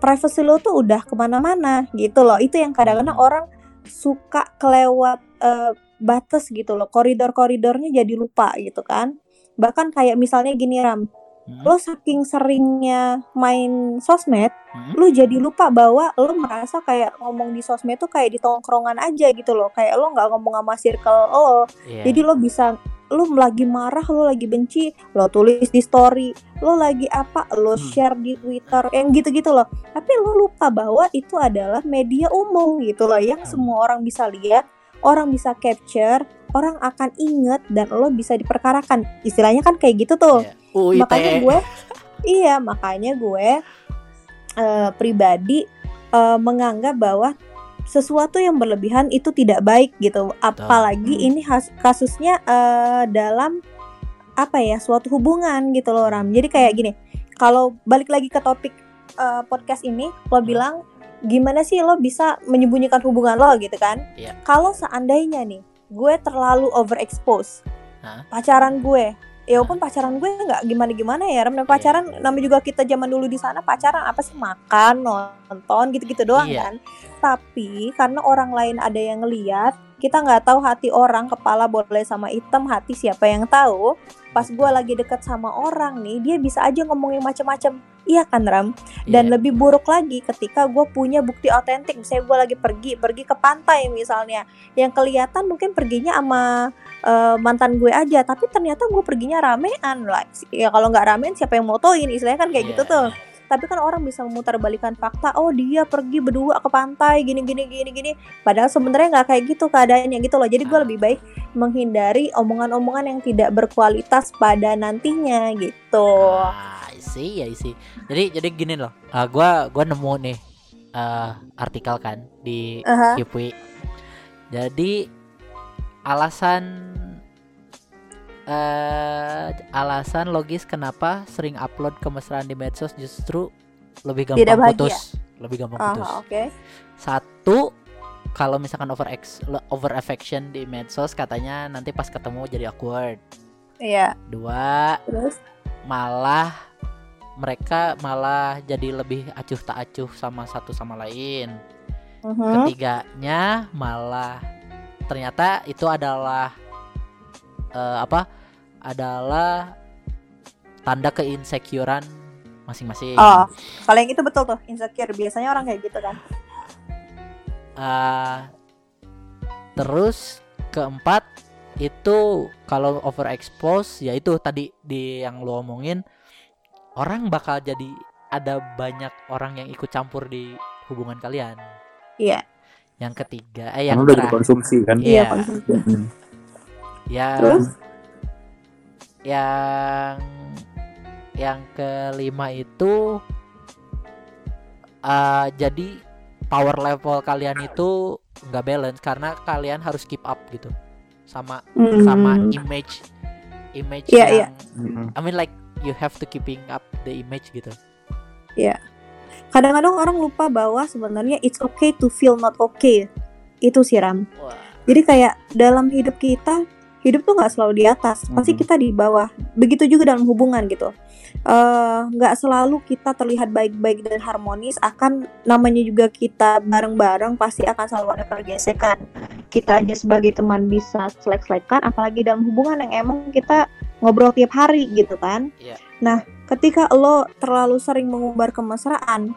privacy lo tuh udah ke mana-mana gitu loh. Itu yang kadang-kadang orang suka kelewat eh, batas gitu loh. Koridor-koridornya jadi lupa gitu kan. Bahkan kayak misalnya gini Ram
Hmm?
lo saking seringnya main sosmed
Hmm?
lu jadi lupa bahwa lo merasa kayak ngomong di sosmed tuh kayak di tongkrongan aja gitu loh kayak lo nggak ngomong sama circle lo
Iya.
jadi lo bisa lo lagi marah lo lagi benci lo tulis di story lo lagi apa lo
Hmm.
share di twitter yang gitu-gitu loh tapi lo lupa bahwa itu adalah media umum gitu loh yang
Hmm.
semua orang bisa lihat orang bisa capture orang akan inget dan lo bisa diperkarakan istilahnya kan kayak gitu tuh
Iya. UITE.
makanya gue iya makanya gue eh, pribadi eh, menganggap bahwa sesuatu yang berlebihan itu tidak baik gitu apalagi
Hmm.
ini has- kasusnya eh, dalam apa ya suatu hubungan gitu loh Ram jadi kayak gini kalau balik lagi ke topik eh, podcast ini lo
Hmm.
bilang gimana sih lo bisa menyembunyikan hubungan lo gitu kan
Iya.
kalau seandainya nih gue terlalu overexpose
Hah?
pacaran gue ya walaupun pacaran gue nggak gimana gimana ya Ram Nah, pacaran namanya juga kita zaman dulu di sana pacaran apa sih? Makan nonton gitu-gitu doang
Iya.
kan. Tapi karena orang lain ada yang ngeliat kita nggak tahu hati orang kepala boleh sama hitam hati siapa yang tahu. Pas gue lagi deket sama orang nih dia bisa aja ngomongin macem-macem. Iya kan Ram dan
Iya.
lebih buruk lagi ketika gue punya bukti otentik. Misalnya gue lagi pergi pergi ke pantai misalnya. Yang kelihatan mungkin perginya sama eh, mantan gue aja tapi ternyata gue perginya ramean lah ya kalau nggak ramean siapa yang motoin istilahnya kan kayak
Iya.
gitu tuh tapi kan orang bisa memutarbalikan fakta oh dia pergi berdua ke pantai gini gini gini gini padahal sebenarnya nggak kayak gitu keadaannya gitu loh jadi gue lebih baik menghindari omongan-omongan yang tidak berkualitas pada nantinya gitu
Ah, I see, I see. Jadi jadi gini loh. ah, gua gua nemu nih eh, artikel kan di
Aha.
Kipwi. Jadi alasan eh alasan logis kenapa sering upload kemesraan di medsos justru lebih
Tidak
gampang
bahagia.
putus, lebih gampang putus.
Aha, oke
Satu kalau misalkan over ex, over affection di medsos katanya nanti pas ketemu jadi awkward.
iya
Dua
terus
malah mereka malah jadi lebih acuh tak acuh sama satu sama lain.
Mhm.
Ketiganya malah ternyata itu adalah eh, apa? Adalah tanda keinsecurean masing-masing.
Oh, kalau yang itu betul tuh insecure. Biasanya orang kayak gitu kan.
Eh, terus keempat itu kalau overexpose ya itu tadi di yang lo omongin orang bakal jadi ada banyak orang yang ikut campur di hubungan kalian.
Iya.
Yang ketiga eh
Yang
yang
udah dikonsumsi kan.
Iya.
Hmm.
yang
Terus?
yang yang kelima itu eh jadi power level kalian itu nggak balance karena kalian harus keep up gitu sama sama
Hmm.
image image
Iya, iya.
yang
Mm-mm.
I mean like you have to keeping up the image gitu
Kadang-kadang orang lupa bahwa sebenarnya it's okay to feel not okay. Itu sih Ram.
Wah.
Jadi kayak dalam hidup kita, hidup tuh nggak selalu di atas, pasti
Mhm.
kita di bawah. Begitu juga dalam hubungan gitu. Eh, nggak selalu kita terlihat baik-baik dan harmonis. Akan namanya juga kita bareng-bareng, pasti akan selalu ada pergesekan. Kita aja sebagai teman bisa selek-selekan, apalagi dalam hubungan yang emang kita ngobrol tiap hari gitu kan.
Iya.
Nah, ketika lo terlalu sering mengumbar kemesraan,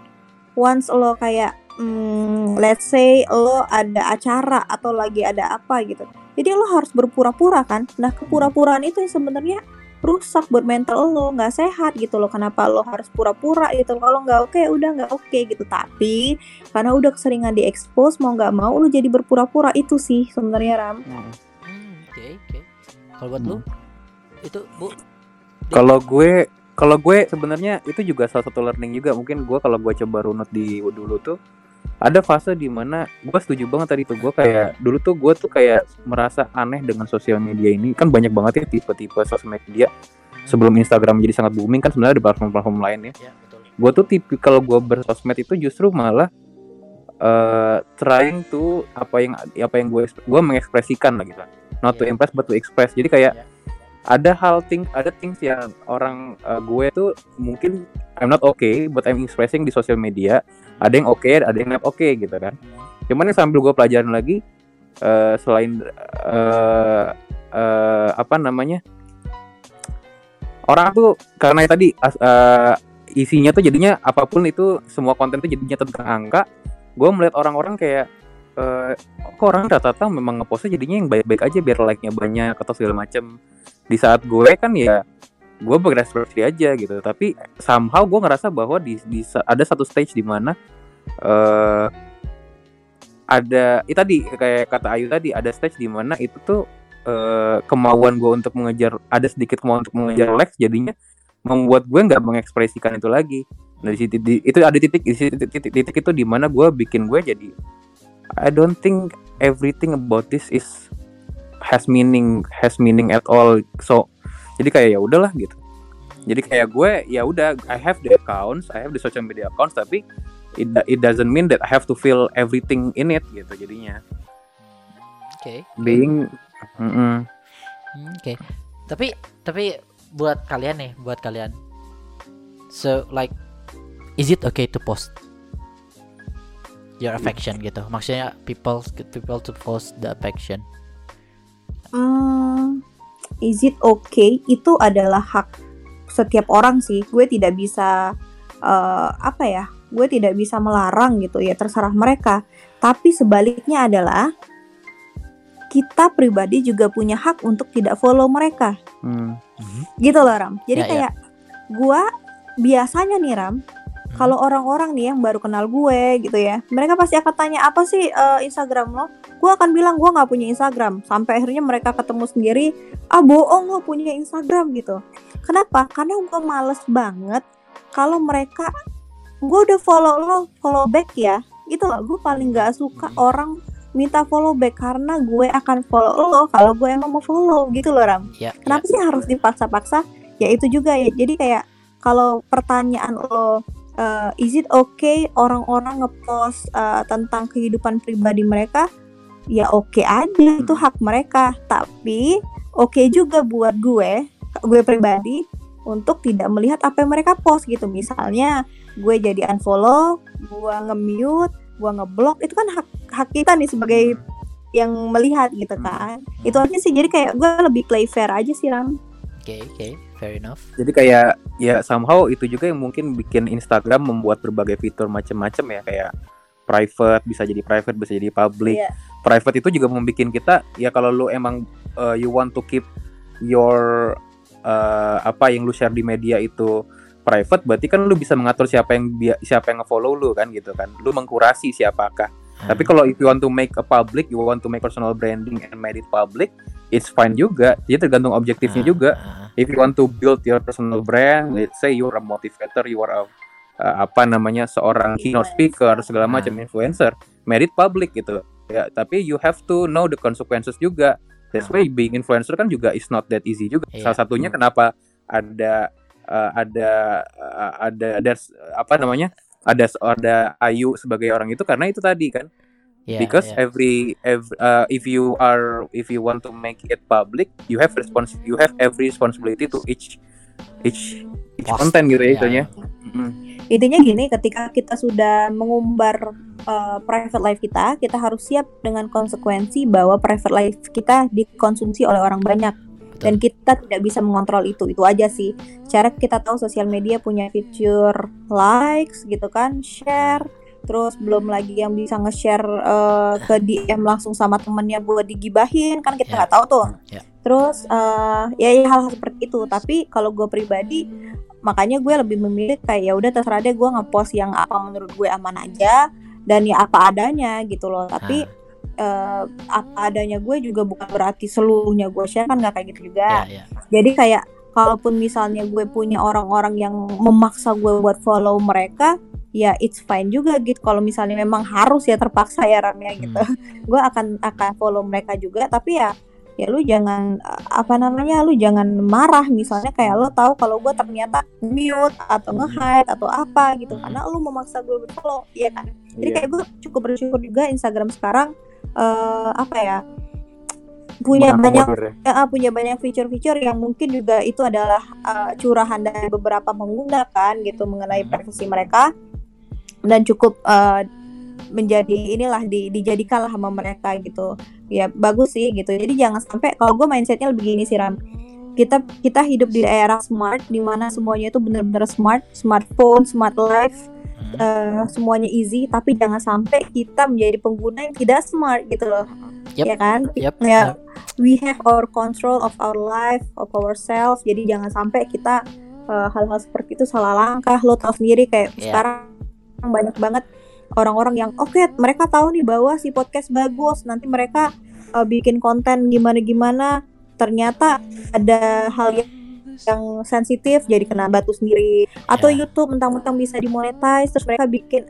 once lo kayak hmm, let's say lo ada acara atau lagi ada apa gitu. Jadi lo harus berpura-pura kan. Nah, kepura-puraan itu yang sebenarnya rusak buat mental lo, nggak sehat gitu loh. Kenapa lo harus pura-pura gitu? Kalau nggak oke, udah nggak oke gitu. Tapi karena udah keseringan diekspos, mau nggak mau lo jadi berpura-pura itu sih sebenarnya Ram.
Mm.
Hmm, oke oke kalau buat lu itu bu
Kalau gue kalau gue sebenarnya itu juga salah satu learning juga. Mungkin gue kalau gue coba runut di dulu tuh ada fase di mana gue setuju banget tadi tuh. Gue kayak dulu tuh gue tuh kayak merasa aneh dengan sosial media ini. Kan banyak banget ya tipe-tipe sosial media sebelum Instagram menjadi sangat booming. Kan sebenarnya ada platform-platform lain ya.
Ya betul.
Gue tuh tipikal gue bersosmed itu justru malah uh, trying to apa yang apa yang gue gue mengekspresikan lah gitu. Not to
Iya.
impress but to express. Jadi kayak
Iya.
Ada hal thing ada things yang orang uh, gue tuh mungkin I'm not okay but I'm expressing di sosial media. Ada yang oke ada yang not oke gitu kan. Cuman yang sambil gue pelajarin lagi eh, selain eh, eh, apa namanya orang tuh karena tadi eh, isinya tuh jadinya apa pun itu semua konten tuh jadinya tentang angka gue melihat orang-orang kayak eh, kok orang rata-rata memang ngepostnya jadinya yang baik-baik aja biar like-nya banyak atau segala macem di saat gue kan ya gue berekspresi aja gitu. Tapi somehow gue ngerasa bahwa di, di ada satu stage di mana eh ada itu tadi kayak kata Ayu tadi ada stage di mana itu tuh eh, kemauan gue untuk mengejar ada sedikit kemauan untuk mengejar likes jadinya membuat gue nggak mengekspresikan itu lagi. Nah di situ di- itu ada titik di situ- titik, titik itu di mana gue bikin gue jadi I don't think everything about this is has meaning has meaning at all so jadi kayak ya udahlah gitu jadi kayak gue ya udah I have the accounts I have the social media accounts tapi it, it doesn't mean that I have to feel everything in it gitu jadinya
Oke.
being mm-mm.
Hmm, Oke. Tapi tapi buat kalian nih, buat kalian. So like is it okay to post your affection gitu? Maksudnya people people to post the affection.
Hmm, is it okay? Itu adalah hak setiap orang sih. Gue tidak bisa eh, apa ya? Gue tidak bisa melarang gitu ya, terserah mereka. Tapi sebaliknya adalah kita pribadi juga punya hak untuk tidak follow mereka.
Hmm.
Gitu loh Ram. Jadi
Ya, ya.
kayak gua biasanya nih Ram, kalau orang-orang nih yang baru kenal gue gitu ya, mereka pasti akan tanya apa sih eh, Instagram lo? Gue akan bilang gue nggak punya Instagram. Sampai akhirnya mereka ketemu sendiri, ah bohong lo punya Instagram gitu. Kenapa? Karena gue males banget kalau mereka gue udah follow lo, follow back ya. Gitu loh, gue paling nggak suka orang minta follow back karena gue akan follow lo kalau gue emang mau follow gitu loh Ram.
Ya.
Kenapa sih harus dipaksa-paksa? Ya itu juga ya. Jadi kayak kalau pertanyaan lo eh, is it okay orang-orang ngepost eh, tentang kehidupan pribadi mereka? Ya oke aja, itu hak mereka. Tapi oke juga buat gue, gue pribadi untuk tidak melihat apa yang mereka post gitu. Misalnya gue jadi unfollow, gue nge-mute, gue ngeblok, itu kan hak hak kita nih sebagai yang melihat gitu kan. Itu aja sih. Jadi kayak gue lebih play fair aja sih Ram.
Oke, oke, fair enough.
jadi kayak ya somehow itu juga yang mungkin bikin Instagram membuat berbagai fitur macam-macam ya kayak private bisa jadi private bisa jadi public
Iya.
Private itu juga membuat kita ya kalau lu emang uh, you want to keep your uh, apa yang lu share di media itu private berarti kan lu bisa mengatur siapa yang siapa yang nge-follow lu kan gitu kan. Lu mengkurasi siapakah. Tapi kalau if you want to make a public you want to make personal branding and made it public it's fine juga. Jadi tergantung objektifnya
Ah,
juga.
ah,
if you want to build your personal brand, let's say you're a motivator, you are a uh, apa namanya seorang keynote speaker segala macam
Ah.
influencer, made it public gitu. Ya, tapi you have to know the consequences juga. That's why being influencer kan juga is not that easy juga.
Iya.
Salah satunya kenapa ada uh, ada uh, ada ada apa namanya? Ada ada Ayu sebagai orang itu karena itu tadi kan
yeah,
because
yeah.
every, every uh, if you are if you want to make it public you have respons you have every responsibility to each each each
Post.
content gitu ya
Ya,
itunya
ya.
Mm.
Intinya gini, ketika kita sudah mengumbar uh, private life kita, kita harus siap dengan konsekuensi bahwa private life kita dikonsumsi oleh orang banyak dan kita tidak bisa mengontrol itu. Itu aja sih. Cara kita tahu sosial media punya fitur likes gitu kan, share, terus belum lagi yang bisa nge-share uh, ke DM langsung sama temennya buat digibahin kan kita
Ya.
nggak tahu tuh.
Ya.
Terus uh, ya, ya hal-hal seperti itu. Tapi kalau gue pribadi makanya gue lebih memilih kayak ya udah terserah deh gue ngepost yang apa menurut gue aman aja dan ya apa adanya gitu loh. Tapi eh, apa adanya gue juga bukan berarti seluruhnya gue share kan nggak kayak gitu juga.
Ya, ya.
jadi kayak kalaupun misalnya gue punya orang-orang yang memaksa gue buat follow mereka ya it's fine juga gitu. Kalau misalnya memang harus ya terpaksa ya Ram ya gitu.
Hmm. [LAUGHS]
gue akan akan follow mereka juga. Tapi ya ya lu jangan apa namanya lu jangan marah. Misalnya kayak lo tahu kalau gue ternyata mute atau nge-hide atau apa gitu. Karena lu memaksa gue berfollow ya kan jadi
Iya.
kayak gue cukup bersyukur juga Instagram sekarang eh apa ya punya banyak
ya.
ah, punya banyak fitur-fitur yang mungkin juga itu adalah uh, curahan dari beberapa pengguna kan gitu mengenai
Hmm.
privasi mereka dan cukup uh, menjadi inilah di, dijadikanlah sama mereka gitu ya bagus sih gitu jadi jangan sampai kalau gue mindsetnya lebih gini sih Ram kita kita hidup di era smart di mana semuanya itu benar-benar smart smartphone smart life
Hmm.
uh, semuanya easy tapi jangan sampai kita menjadi pengguna yang tidak smart gitu loh
Yep.
ya kan
Yep.
ya we have our control of our life of ourselves jadi jangan sampai kita uh, hal-hal seperti itu salah langkah lo tau sendiri kayak
Iya.
sekarang banyak banget orang-orang yang oke mereka tahu nih bahwa si podcast bagus nanti mereka uh, bikin konten gimana-gimana ternyata ada hal yang yang sensitif jadi kena batu sendiri atau
Ya.
YouTube mentang-mentang bisa dimonetize terus mereka bikin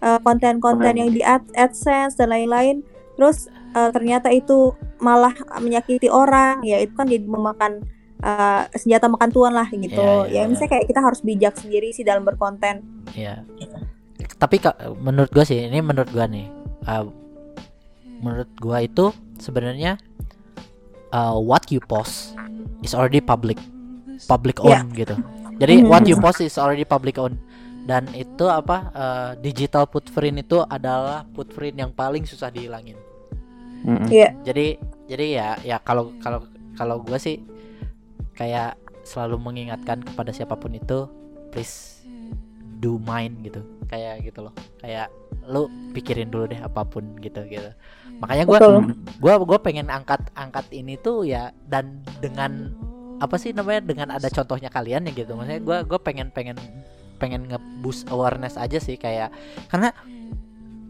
uh, konten-konten
Keren.
yang di ad AdSense dan lain-lain terus uh, ternyata itu malah menyakiti orang ya itu kan jadi memakan uh, senjata makan tuan lah gitu
Iya, iya,
ya
iya.
misalnya kayak kita harus bijak sendiri sih dalam berkonten
Iya. Tapi menurut gua sih ini menurut gua nih. uh, menurut gua itu sebenarnya uh, what you post is already public public
Iya.
own gitu. Jadi
Mhm.
what you post is already public own dan itu apa uh, digital footprint itu adalah footprint yang paling susah dihilangin.
Mm-mm.
Iya.
Jadi jadi ya ya kalau kalau kalau gua sih kayak selalu mengingatkan kepada siapa pun itu please do mine gitu kayak gitu loh kayak lu pikirin dulu deh apa pun gitu gitu makanya gua
Betul.
gua gua pengen angkat angkat ini tuh ya dan dengan apa sih namanya? Dengan ada contohnya kalian ya gitu. Maksudnya gua gua pengen pengen pengen nge-boost awareness aja sih kayak karena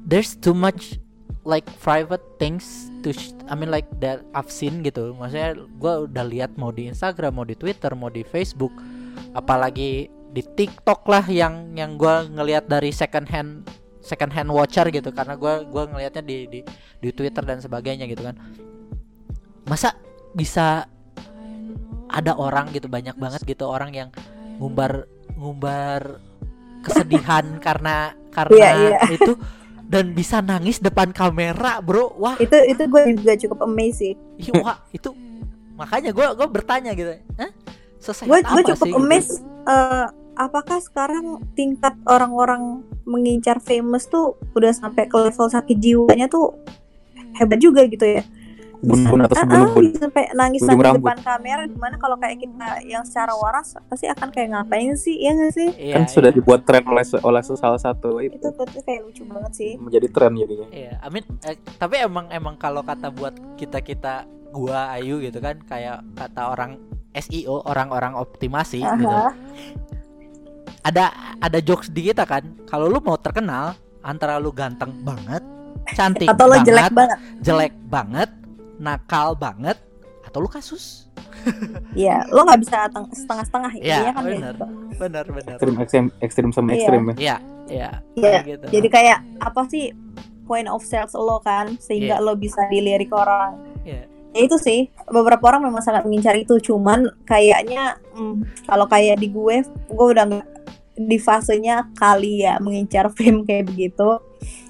there's too much like private things to I mean like that I've seen gitu. Maksudnya gua udah lihat mau di Instagram mau di Twitter mau di Facebook apalagi di TikTok lah yang yang gua ngelihat dari second hand second hand watcher gitu. Karena gua gua ngelihatnya di di di Twitter dan sebagainya gitu kan. Masa bisa ada orang gitu banyak banget gitu orang yang ngumbar ngumbar kesedihan [LAUGHS] karena karena
Iya, iya.
itu dan bisa nangis depan kamera bro wah
itu itu gue juga cukup amazed sih
ih, wah itu makanya gua gua bertanya gitu Hah? Sesehat
gue gue cukup
sih gitu?
amazed eh, apakah sekarang tingkat orang-orang mengincar famous tuh udah sampai ke level sakit jiwanya tuh hebat juga gitu ya
Bun-bun atas
Ah, ah, bisa sampai nangis
rambut.
depan kamera di mana kalau kayak kita yang secara waras pasti akan kayak ngapain sih ya nggak sih
Iya,
Kan sudah
iya.
dibuat tren oleh oleh salah satu itu
itu tuh kayak lucu banget sih
menjadi tren jadinya.
Iya, Amin. eh, tapi emang emang kalau kata buat kita kita gua Ayu gitu kan kayak kata orang SEO orang-orang optimasi gitu.
Aha.
Ada ada jokes di kita kan. Kalau lu mau terkenal antara lu ganteng banget, cantik
atau lo
banget,
jelek banget
jelek banget, nakal banget, atau lu kasus.
ya lo nggak bisa teng- setengah-setengah
Iya,
kan
benar.
gitu.
Benar benar.
Ekstrim ekstrim ekstrim sama
Iya.
ekstrim ya.
Iya, iya.
Iya,
gitu.
jadi kayak apa sih point of sales lo kan sehingga
Iya.
lo bisa dilirik orang
Iya.
ya itu sih beberapa orang memang sangat mengincar itu cuman kayaknya hmm, kalau kayak di gue gue udah nggak di fasenya kali ya mengincar [LAUGHS] fame kayak begitu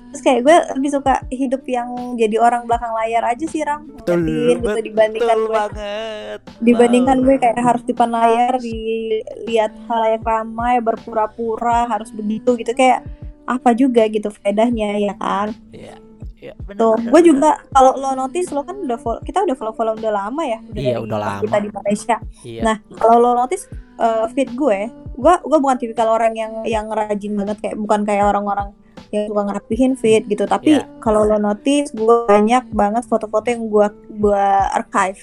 terus kayak gue lebih suka hidup yang jadi orang belakang layar aja sih ram
Betul,
Ngertiin gitu dibandingkan
Betul
gue
banget.
dibandingkan
Wow.
gue kayak harus di depan layar dilihat halayak ramai berpura-pura harus begitu gitu kayak apa juga gitu faedahnya ya kan
Iya. Iya,
Tuh,
benar.
gue juga kalau lo notice lo kan udah follow, kita udah follow follow udah lama ya, udah
Iya,
dari
udah lama.
kita di Malaysia.
Iya.
Nah, kalau lo notice eh, feed gue, gue gue bukan tipikal orang yang yang rajin banget kayak bukan kayak orang-orang yang suka ngerapihin feed gitu. Tapi
Iya.
kalau lo notice, gue banyak banget foto-foto yang gue gue archive.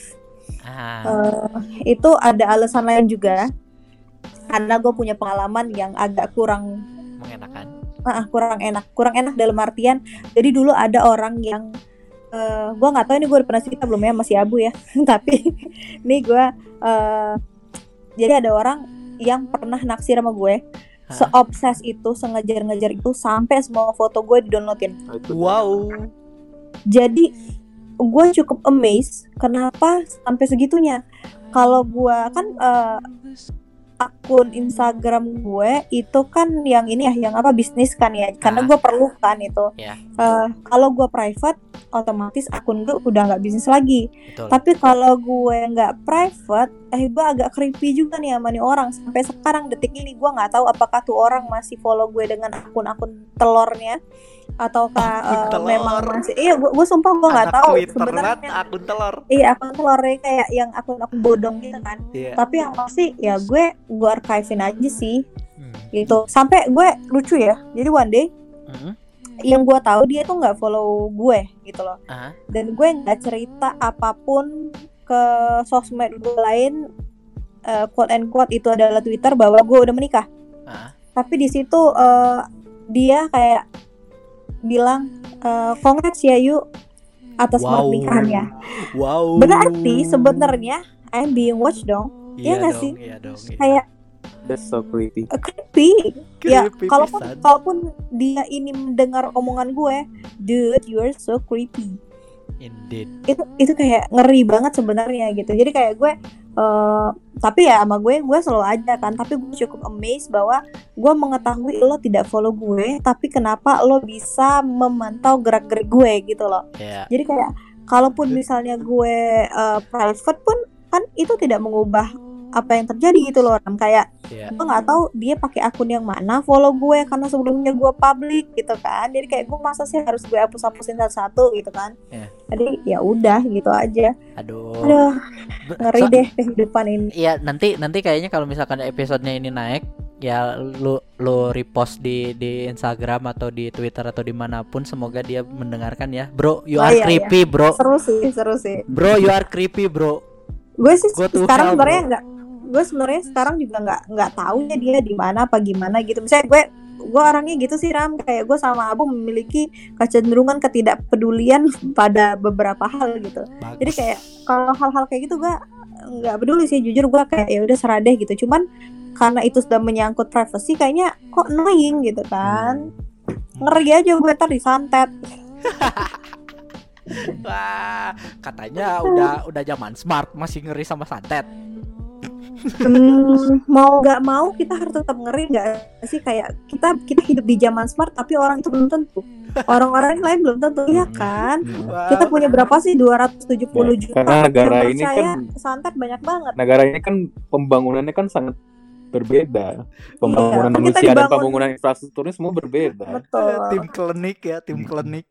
Ah,
Eh, itu ada alasan lain juga, karena gue punya pengalaman yang agak kurang
mengenakan.
ah, kurang enak kurang enak dalam artian jadi dulu ada orang yang eh gue nggak tahu ini gue udah pernah cerita belum ya masih abu ya [LAUGHS] tapi ini gue eh jadi ada orang yang pernah naksir sama gue? Seobses itu sengejar-ngejar itu sampai semua foto gue di downloadin
itu
Wow.
jadi gue cukup amazed kenapa sampai segitunya. Kalau gue kan eh, akun Instagram gue itu kan yang ini ya yang apa bisnis kan ya karena
Ah.
gue perlu kan itu
Ya.
Eh, kalau gue private otomatis akun gue udah nggak bisnis lagi
Betul.
tapi kalau gue nggak private eh gue agak creepy juga nih sama nih orang sampai sekarang detik ini gue nggak tahu apakah tuh orang masih follow gue dengan akun-akun telurnya ataukah
Akun
eh,
telur.
memang masih iya gue, gue sumpah gue nggak tahu sebenarnya
akun telur.
iya akun telurnya kayak yang akun-akun bodong gitu kan
Iya.
tapi yang pasti ya gue gue archivein aja sih
Hmm.
gitu sampai gue lucu ya jadi one day
Hmm.
yang gue tahu dia tuh nggak follow gue gitu loh
Ah.
dan gue nggak cerita apa pun ke sosmed gue lain eh, quote and quote itu adalah Twitter bahwa gue udah menikah
Ah.
tapi di situ eh, dia kayak bilang eh, congrats ya yuk atas
Wow.
pernikahannya
Wow.
berarti sebenarnya I'm being watched dong
Iya
Iya nggak
dong,
sih?
Iya dong. iya.
kayak
That's so creepy.
eh, creepy ya
Creepy
kalaupun
pisan.
kalaupun dia ini mendengar omongan gue dude you're so creepy
Indeed.
itu itu kayak ngeri banget sebenarnya gitu jadi kayak gue eh tapi ya sama gue gue selalu aja kan tapi gue cukup amazed bahwa gue mengetahui lo tidak follow gue tapi kenapa lo bisa memantau gerak gerik gue gitu loh
Ya.
jadi kayak kalaupun misalnya gue eh, private pun kan itu tidak mengubah apa yang terjadi gitu loh Ram. kayak
Ya.
gue nggak tahu dia pakai akun yang mana follow gue karena sebelumnya gue public gitu kan. Jadi kayak gue masa sih harus gue hapus hapusin satu-satu gitu kan.
Iya.
jadi ya udah gitu aja.
Aduh.
aduh ngeri
so-
deh kehidupan ini.
Iya nanti nanti kayaknya kalau misalkan episodenya ini naik ya lu lu repost di di Instagram atau di Twitter atau di mana pun semoga dia mendengarkan ya. Bro you
Oh,
are
iya,
creepy bro.
Seru sih seru sih.
Bro you are creepy bro
gue sih sekarang sebenarnya nggak gue sebenarnya sekarang juga nggak nggak tahu ya dia di mana apa gimana gitu. Misalnya gue gue orangnya gitu sih Ram. Kayak gue sama Abu memiliki kecenderungan ketidakpedulian [LAUGHS] pada beberapa hal gitu.
Bagus.
jadi kayak kalau hal-hal kayak gitu gue nggak peduli sih jujur gue kayak ya udah serah deh gitu. Cuman karena itu sudah menyangkut privacy kayaknya kok annoying gitu kan. Ngeri aja gue ntar disantet [LAUGHS] [LAUGHS]
Wah, katanya udah udah zaman smart masih ngeri sama santet.
Hmm, mau nggak mau kita harus tetap ngeri nggak sih? Kayak kita kita hidup di zaman smart tapi orang itu belum tentu. Orang-orang lain belum tentu ya kan?
Wah,
kita punya berapa sih? 270 juta.
karena negara
yang
ini
percaya
kan-
santet banyak banget.
Negara ini kan pembangunannya kan sangat berbeda. Pembangunan
Iya, kan kita
manusia dan pembangunan infrastrukturnya semua berbeda.
betul
tim klinik ya, tim klinik.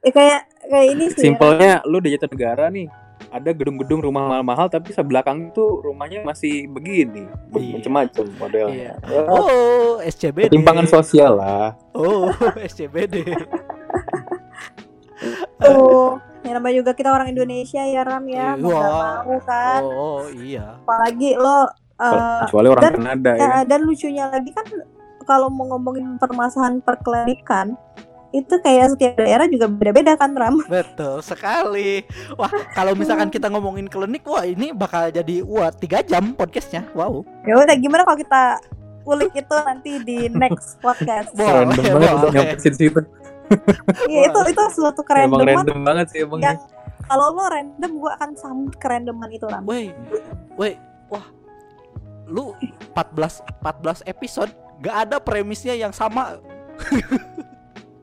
Ya, kayak kayak ini sih
Simpelnya lu di Jatinegara nih ada gedung-gedung rumah mahal-mahal tapi sebelakang itu rumahnya masih begini
Iya.
macam-macam modelnya.
Iya.
Ya,
Oh, SCBD.
Ketimpangan sosial lah.
Oh, [LAUGHS] SCBD.
tuh [LAUGHS] yang namanya juga kita orang Indonesia ya Ram ya mau nggak
Wah.
mau kan
Oh, iya.
apalagi lo eh,
Kecuali orang
dan-
Kanada ya.
Ya, dan lucunya lagi kan kalau mau ngomongin permasalahan perklinikan itu kayak setiap daerah juga beda-beda kan Ram. [LAUGHS]
Betul sekali. Wah, kalau misalkan kita ngomongin klinik, wah ini bakal jadi wah tiga jam podcastnya. Wow.
Ya udah gimana kalau kita ulik itu nanti di next [LAUGHS] podcast.
Boleh,
Random banget
boleh.
untuk nyampe situ. [LAUGHS]
Iya itu itu suatu
Emang
kerandoman
random banget sih emangnya.
yang kalau lo random gue akan sambut kerandoman itu Ram.
Woi, woi, wah, lu 14 14 episode gak ada premisnya yang sama.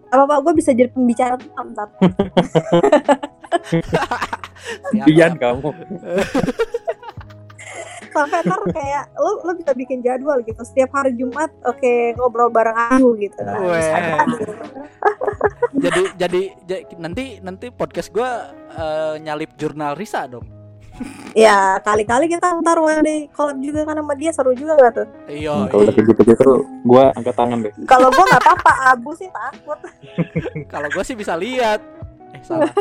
Apa apa gue bisa jadi pembicara tetap
Bian kamu.
Sampai ntar kayak lo lo bisa bikin jadwal gitu setiap hari Jumat oke ngobrol bareng aku gitu. Nah, kan?
jadi jadi ja- nanti nanti podcast gua eh, nyalip jurnal Risa dong.
Ya kali-kali kita ntar one day collab juga kan sama dia seru juga gak tuh?
Iya.
Hmm, Kalau udah kayak gitu-gitu gua angkat tangan deh.
Kalau gue nggak apa-apa, Abu sih takut. [LAUGHS]
Kalau gua sih bisa lihat. Eh salah. [LAUGHS]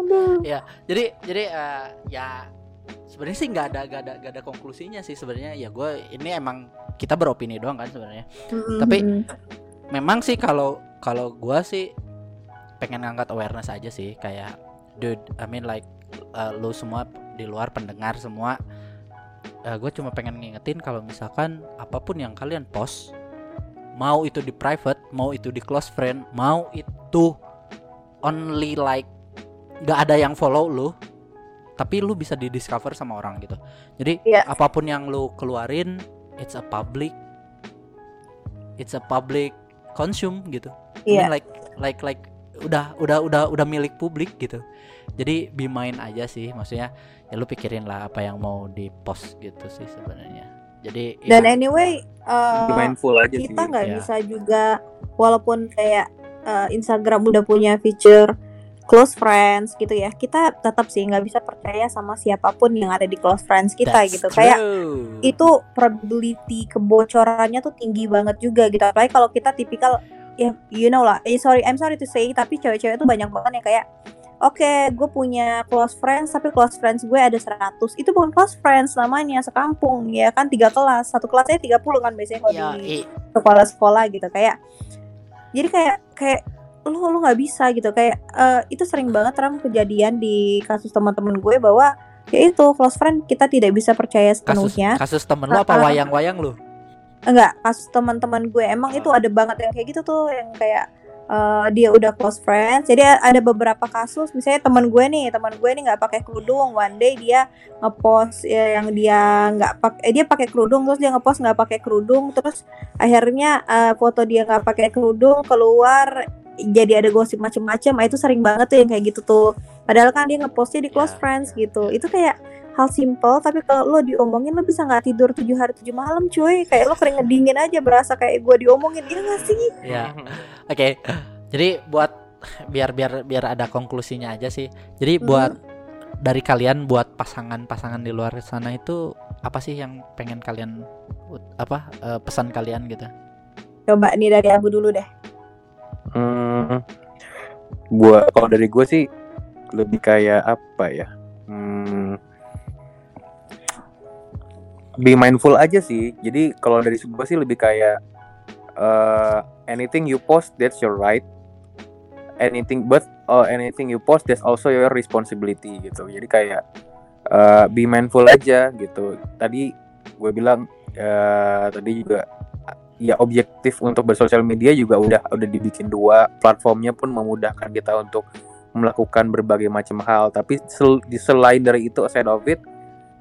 Aduh.
ya jadi jadi eh, ya sebenarnya sih nggak ada nggak ada nggak ada konklusinya sih sebenarnya ya gue ini emang kita beropini doang kan sebenarnya Tapi-
Mm-mm.
memang sih kalau kalau gua sih pengen ngangkat awareness aja sih kayak dude I mean like uh, lu semua di luar pendengar semua gue cuma pengen ngingetin kalau misalkan apa pun yang kalian post mau itu di private mau itu di close friend mau itu only like nggak ada yang follow lu tapi lu bisa di discover sama orang gitu jadi
Iya.
apa pun yang lu keluarin it's a public it's a public consume gitu I mean,
Iya.
like like like udah udah udah udah milik publik gitu. Jadi be mind aja sih maksudnya ya lu pikirin lah apa yang mau di post gitu sih sebenarnya. Jadi
Dan
ya,
anyway, uh,
Be mindful aja
kita nggak
Iya.
bisa juga walaupun kayak uh, Instagram udah punya feature close friends gitu ya kita tetap sih nggak bisa percaya sama siapa pun yang ada di close friends kita
that's
gitu. Kayak
true.
itu probability kebocorannya tuh tinggi banget juga gitu. Apalagi kalau kita tipikal ya you know lah. Eh, sorry I'm sorry to say tapi cewek-cewek tuh banyak banget yang kayak oke gue punya close friends tapi close friends gue ada 100 itu bukan close friends namanya sekampung ya kan? Tiga kelas. Satu kelasnya 30 kan biasanya kalau
ya,
di sekolah-sekolah gitu. Kayak jadi kayak kayak lu lu nggak bisa gitu. Kayak eh, itu sering banget ram kejadian di kasus teman-teman gue bahwa ya itu close friend kita tidak bisa percaya
kasus
sepenuhnya.
kasus temen lu apa
Uh-uh.
wayang-wayang lu
enggak kasus teman-teman gue emang itu ada banget yang kayak gitu tuh yang kayak eh, dia udah close friends. Jadi ada beberapa kasus misalnya teman gue nih teman gue nih nggak pakai kerudung. One day dia ngepost ya, yang dia nggak pakai eh, dia pakai kerudung terus dia ngepost nggak pakai kerudung terus akhirnya eh, foto dia nggak pakai kerudung keluar jadi ada gosip macem-macem. Ah, itu sering banget tuh yang kayak gitu tuh. Padahal kan dia ngepostnya di close
Ya.
friends gitu. itu kayak hal simple tapi kalau lo diomongin lo bisa nggak tidur tujuh hari tujuh malam cuy. Kayak lo keringet dingin aja berasa kayak gue diomongin. Iya gak sih?
Ya oke. Jadi buat biar biar biar ada konklusinya aja sih. Jadi
Hmm.
buat dari kalian buat pasangan-pasangan di luar sana itu apa sih yang pengen kalian apa eh, pesan kalian gitu?
Coba nih dari aku dulu deh.
Hmm, gua kalau dari gue sih lebih kayak apa ya? Hmm, be mindful aja sih. Jadi kalau dari gue sih lebih kayak uh, anything you post that's your right. Anything but uh, anything you post that's also your responsibility gitu. Jadi kayak uh, be mindful aja gitu. Tadi gue bilang uh, tadi juga ya objektif untuk bersosial media juga udah udah dibikin dua platformnya pun memudahkan kita untuk melakukan berbagai macam hal tapi sel- selain dari itu aside of it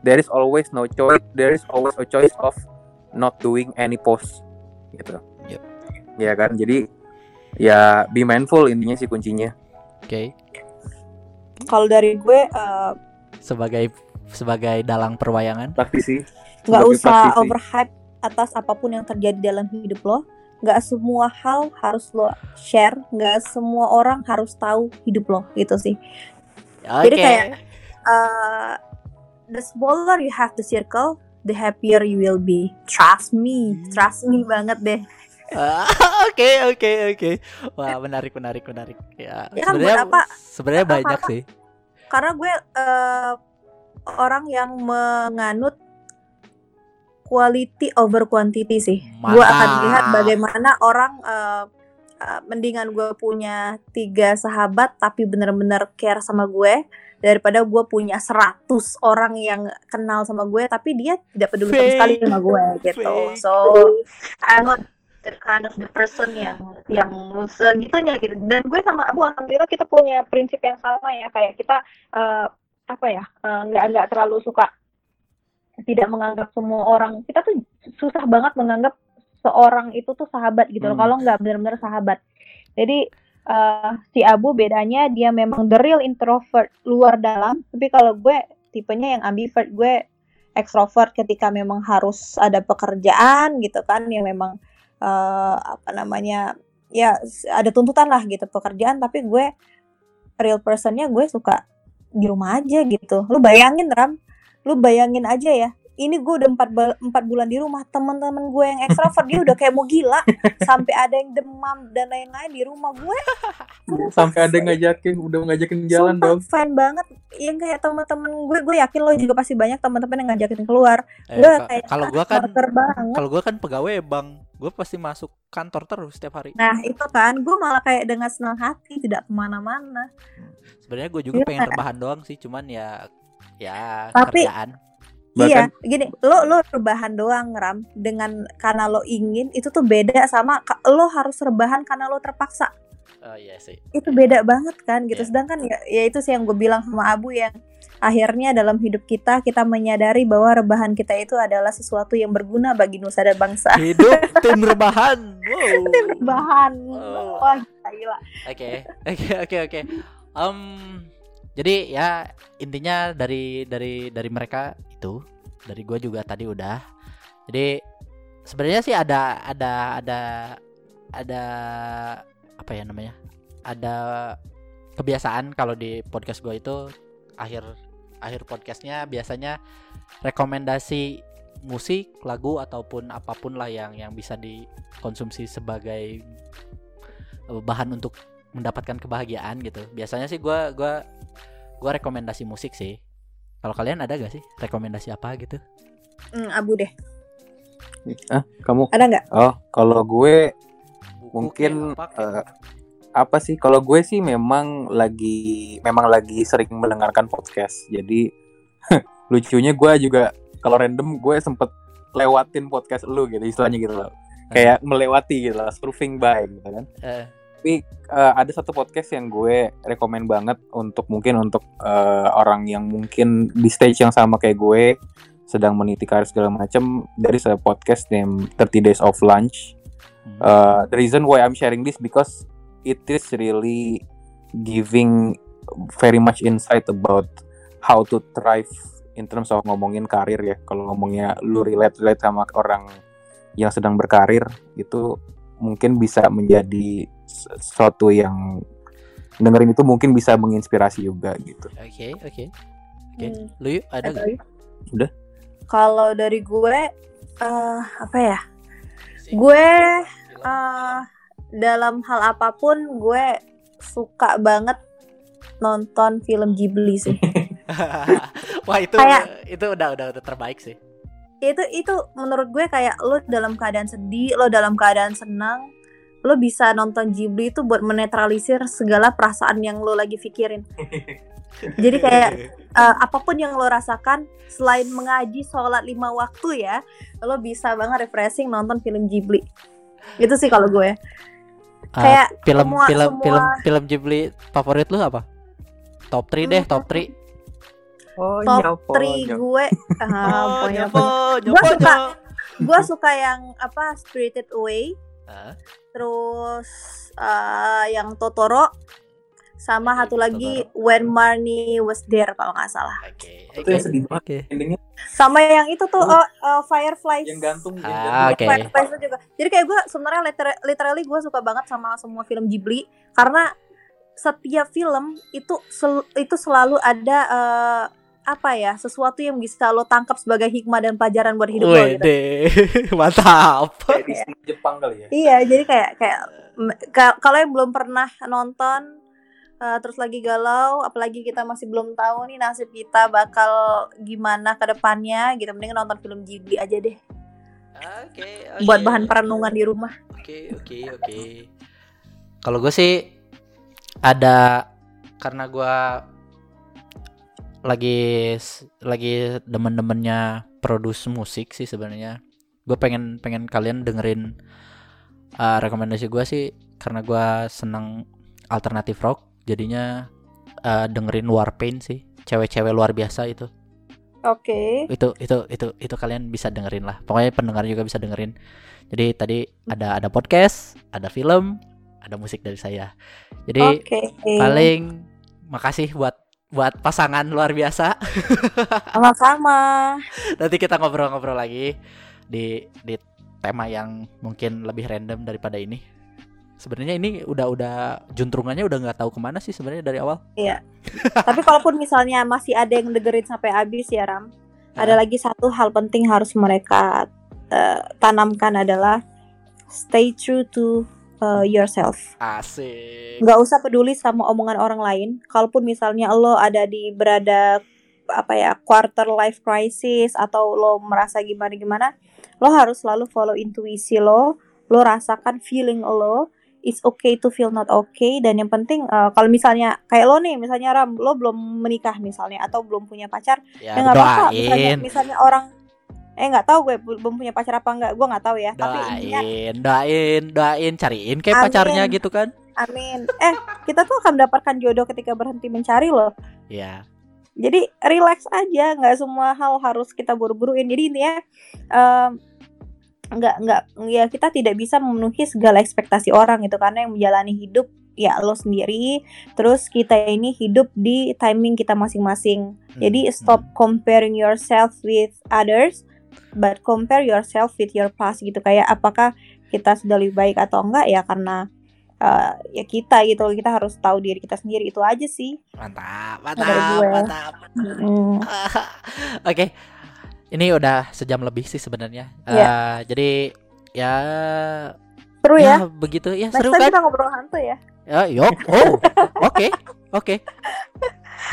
there is always no choice there is always a choice of not doing any post gitu.
Yep.
ya kan? Jadi ya be mindful intinya sih kuncinya.
Oke.
Kalau dari gue eh,
sebagai sebagai dalang perwayangan?
Praktisi
nggak usah
praktisi.
overhype atas apa pun yang terjadi dalam hidup lo. Nggak semua hal harus lo share nggak semua orang harus tahu hidup lo gitu sih.
Oke.
Jadi kayak uh, the smaller you have the circle, the happier you will be. Trust me, trust me banget deh.
Ah, [LAUGHS] Oke oke oke. Wah menarik menarik menarik. Ya,
Ya
sebenarnya
apa?
sebenarnya banyak
apa?
sih.
Karena gue uh, orang yang menganut quality over quantity sih. Gue akan lihat bagaimana orang uh, uh, mendingan gue punya tiga sahabat tapi bener-bener care sama gue daripada gue punya 100 orang yang kenal sama gue tapi dia tidak peduli sama sekali sama gue gitu.
Fake.
So I'm not the kind of the person yang yang segitunya gitu. Dan gue sama Abu alhamdulillah kita punya prinsip yang sama ya kayak kita eh, apa ya eh, nggak nggak terlalu suka tidak menganggap semua orang kita tuh susah banget menganggap seorang itu tuh sahabat gitu loh
Hmm.
kalau nggak benar-benar sahabat jadi eh, si Abu bedanya dia memang the real introvert luar dalam. Tapi kalau gue tipenya yang ambivert. Gue extrovert ketika memang harus ada pekerjaan gitu kan. Yang memang eh, apa namanya ya ada tuntutan lah gitu pekerjaan. Tapi gue real personnya gue suka di rumah aja gitu. Lu bayangin Ram. Lu bayangin aja ya ini gue udah empat, empat bulan di rumah teman-teman gue yang ekstrovert dia udah kayak mau gila. [LAUGHS] Sampai ada yang demam dan lain-lain di rumah gue
sampai ada yang ngajakin udah ngajakin jalan
Sumpah,
dong
fan banget. Yang kayak teman-teman gue gue yakin lo juga pasti banyak teman-teman yang ngajakin keluar.
Eh,
gue
ka-
kayak
kalau gua kan kalau gua kan pegawai bang, gua pasti masuk kantor terus setiap hari.
nah itu kan. Gue malah kayak dengan senang hati tidak ke mana-mana.
Sebenarnya gue juga
Iya.
pengen rebahan doang sih, cuman ya ya
Tapi-
kerjaan.
Iya, gini, lo lo rebahan doang ram dengan karena lo ingin itu tuh beda sama lo harus rebahan karena lo terpaksa.
Oh iya sih.
itu beda banget kan gitu
Iya.
sedangkan ya, ya itu sih yang gue bilang sama Abu yang akhirnya dalam hidup kita kita menyadari bahwa rebahan kita itu adalah sesuatu yang berguna bagi nusa dan bangsa
Hidup [LAUGHS] tim rebahan. Wow.
rebahan
Oh.
wah gila
Oke, oke, oke, oke. Em, jadi ya intinya dari dari dari mereka itu, dari gue juga tadi udah. Jadi sebenarnya sih ada ada ada ada apa ya namanya? Ada kebiasaan kalau di podcast gue itu akhir akhir podcastnya biasanya rekomendasi musik, lagu ataupun apa pun lah yang yang bisa dikonsumsi sebagai bahan untuk mendapatkan kebahagiaan gitu. Biasanya sih gua gua gua rekomendasi musik sih. Kalau kalian ada gak sih rekomendasi apa gitu?
Hmm, Abu deh
Ah, kamu?
ada nggak
Oh, kalau gue
Buku
Mungkin,
apa,
eh,
kayak-
apa sih? Kalau gue sih memang lagi memang lagi sering mendengarkan podcast. Jadi [LAUGHS] lucunya gue juga kalau random gue sempet lewatin podcast lu gitu istilahnya gitu loh. Kayak melewati gitu lah, surfing by gitu kan.
Eh,
Tapi eh, ada satu podcast yang gue rekomend banget untuk mungkin untuk eh, orang yang mungkin di stage yang sama kayak gue sedang meniti karir segala macam dari sebuah podcast name 30 Days of Lunch. Uh, the reason why I'm sharing this because it is really giving very much insight about how to thrive in terms of ngomongin karir ya. Kalau ngomongnya lu relate relate sama orang yang sedang berkarir itu mungkin bisa menjadi sesuatu yang dengerin itu mungkin bisa menginspirasi juga gitu.
Oke, oke. Oke.
Hmm.
Lu yuk ada
Ada
gak?
lagi?
Udah.
kalau dari gue eh apa ya gue eh dalam hal apa pun gue suka banget nonton film Ghibli sih [LAUGHS] [LAUGHS]
Wah, itu
Kayak-
itu udah udah udah terbaik sih.
itu itu menurut gue kayak lo dalam keadaan sedih lo dalam keadaan senang lo bisa nonton Ghibli itu buat menetralisir segala perasaan yang lo lagi pikirin [LAUGHS] jadi kayak eh, apa pun yang lo rasakan selain mengaji sholat lima waktu ya lo bisa banget refreshing nonton film Ghibli itu sih kalau gue
Eh,
kayak
film
semua-
film
semua-
film film Ghibli favorit lu apa? Top 3 deh, top 3.
Oh,
top 3 gue ah, pokoknya Gua suka. gue suka yang apa Spirited Away Terus eh, yang Totoro sama satu lagi When Marnie Was There kalau nggak salah
Oke.
Itu yang sedih banget endingnya
sama yang itu tuh
Oh.
eh, Fireflies
yang gantung yang
Ah,
gantung.
oke.
Fireflies itu juga jadi kayak gue sebenarnya liter- literally gue suka banget sama semua film Ghibli karena setiap film itu sel- itu selalu ada eh, apa ya sesuatu yang bisa lo tangkap sebagai hikmah dan pelajaran buat hidup lo gitu.
Wede, [LAUGHS] mantap.
Kayak Disney Jepang kali ya.
Iya, jadi kayak kayak kalau yang belum pernah nonton eh, terus lagi galau, apalagi kita masih belum tahu nih nasib kita bakal gimana ke depannya gitu. Mending nonton film Ghibli aja deh
Oke,
buat bahan perenungan di rumah.
Oke, oke, oke. Kalau gue sih ada karena gue lagi lagi demen-demennya produce musik sih sebenarnya. Gue pengen pengen kalian dengerin uh, rekomendasi gue sih karena gue seneng alternatif rock. Jadinya uh, dengerin Warpaint sih. Cewek-cewek luar biasa itu
Oke.
itu itu itu itu kalian bisa dengerin lah pokoknya pendengar juga bisa dengerin jadi tadi ada ada podcast ada film ada musik dari saya jadi
Oke.
paling makasih buat buat pasangan luar biasa [LAUGHS]
Sama-sama.
nanti kita ngobrol-ngobrol lagi di di tema yang mungkin lebih random daripada ini sebenarnya ini udah udah juntrungannya udah nggak tahu ke mana sih sebenarnya dari awal
Tapi kalaupun misalnya masih ada yang dengerin sampai habis ya Ram, ada
Hah?
lagi satu hal penting harus mereka eh, tanamkan adalah stay true to eh, yourself.
asik
nggak usah peduli sama omongan orang lain. Kalaupun misalnya lo ada di berada apa ya quarter life crisis atau lo merasa gimana gimana, lo harus selalu follow intuisi lo. Lo rasakan feeling lo. It's okay to feel not okay. Dan yang penting eh, kalau misalnya kayak lo nih, misalnya Ram, lo belum menikah misalnya atau belum punya pacar,
ya
ya nggak apa-apa. Misalnya, misalnya orang eh nggak tahu gue belum punya pacar apa nggak, gue nggak tahu ya. Tapi intinya
doain doain doain cariin kayak
Amin.
pacarnya gitu kan
Amin. Eh, kita tuh akan mendapatkan jodoh ketika berhenti mencari loh.
Iya.
Jadi relax aja, nggak semua hal harus kita buru-buruin. Jadi intinya em, nggak nggak ya kita tidak bisa memenuhi segala ekspektasi orang gitu karena yang menjalani hidup ya lo sendiri. Terus kita ini hidup di timing kita masing-masing.
Hmm,
Jadi stop comparing yourself with others, but compare yourself with your past gitu. Kayak apakah kita sudah lebih baik atau enggak ya karena eh, ya kita gitu. Kita harus tahu diri kita sendiri itu aja sih.
Mantap, mantap, mantap.
Mm. [LAUGHS]
Oke. Ini udah sejam lebih sih sebenarnya.
Iya.
Eh, jadi ya
Seru ya.
ya begitu ya
Next
seru kan?
kita ngobrol hantu ya.
Ya, yuk. Oh, [LAUGHS] oke, oke.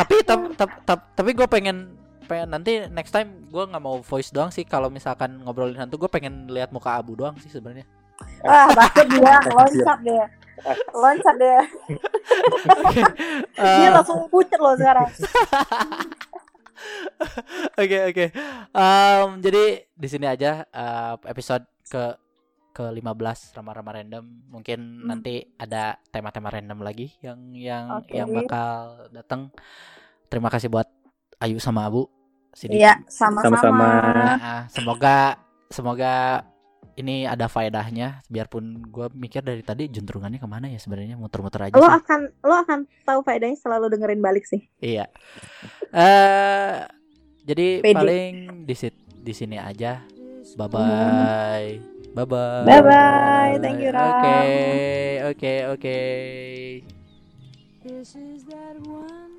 Tapi tap- tap- tap- tapi gue pengen pengen nanti next time gue nggak mau voice doang sih kalau misalkan ngobrolin hantu gue pengen lihat muka abu doang sih sebenarnya.
Wah, takut [LAUGHS] dia loncat deh. Loncat deh. Dia
Eh,
langsung pucet loh sekarang. [LAUGHS]
Oke oke. Em, jadi di sini aja eh, episode ke ke 15 rama-rama random. Mungkin
Hmm.
nanti ada tema-tema random lagi yang yang
Oke.
yang bakal datang. Terima kasih buat Ayu sama Abu. Sini.
Iya, sama-sama.
Nah, ah, semoga semoga ini ada faedahnya biarpun gue mikir dari tadi juntrungannya ke mana ya sebenarnya muter-muter aja
Lo
sih.
akan lo akan tahu faedahnya selalu dengerin balik sih.
Iya. Eh jadi
Pede.
paling di sit di sini aja. Bye bye. Bye bye.
Bye bye. Thank you, Ram.
Oke, oke, oke.
This is that one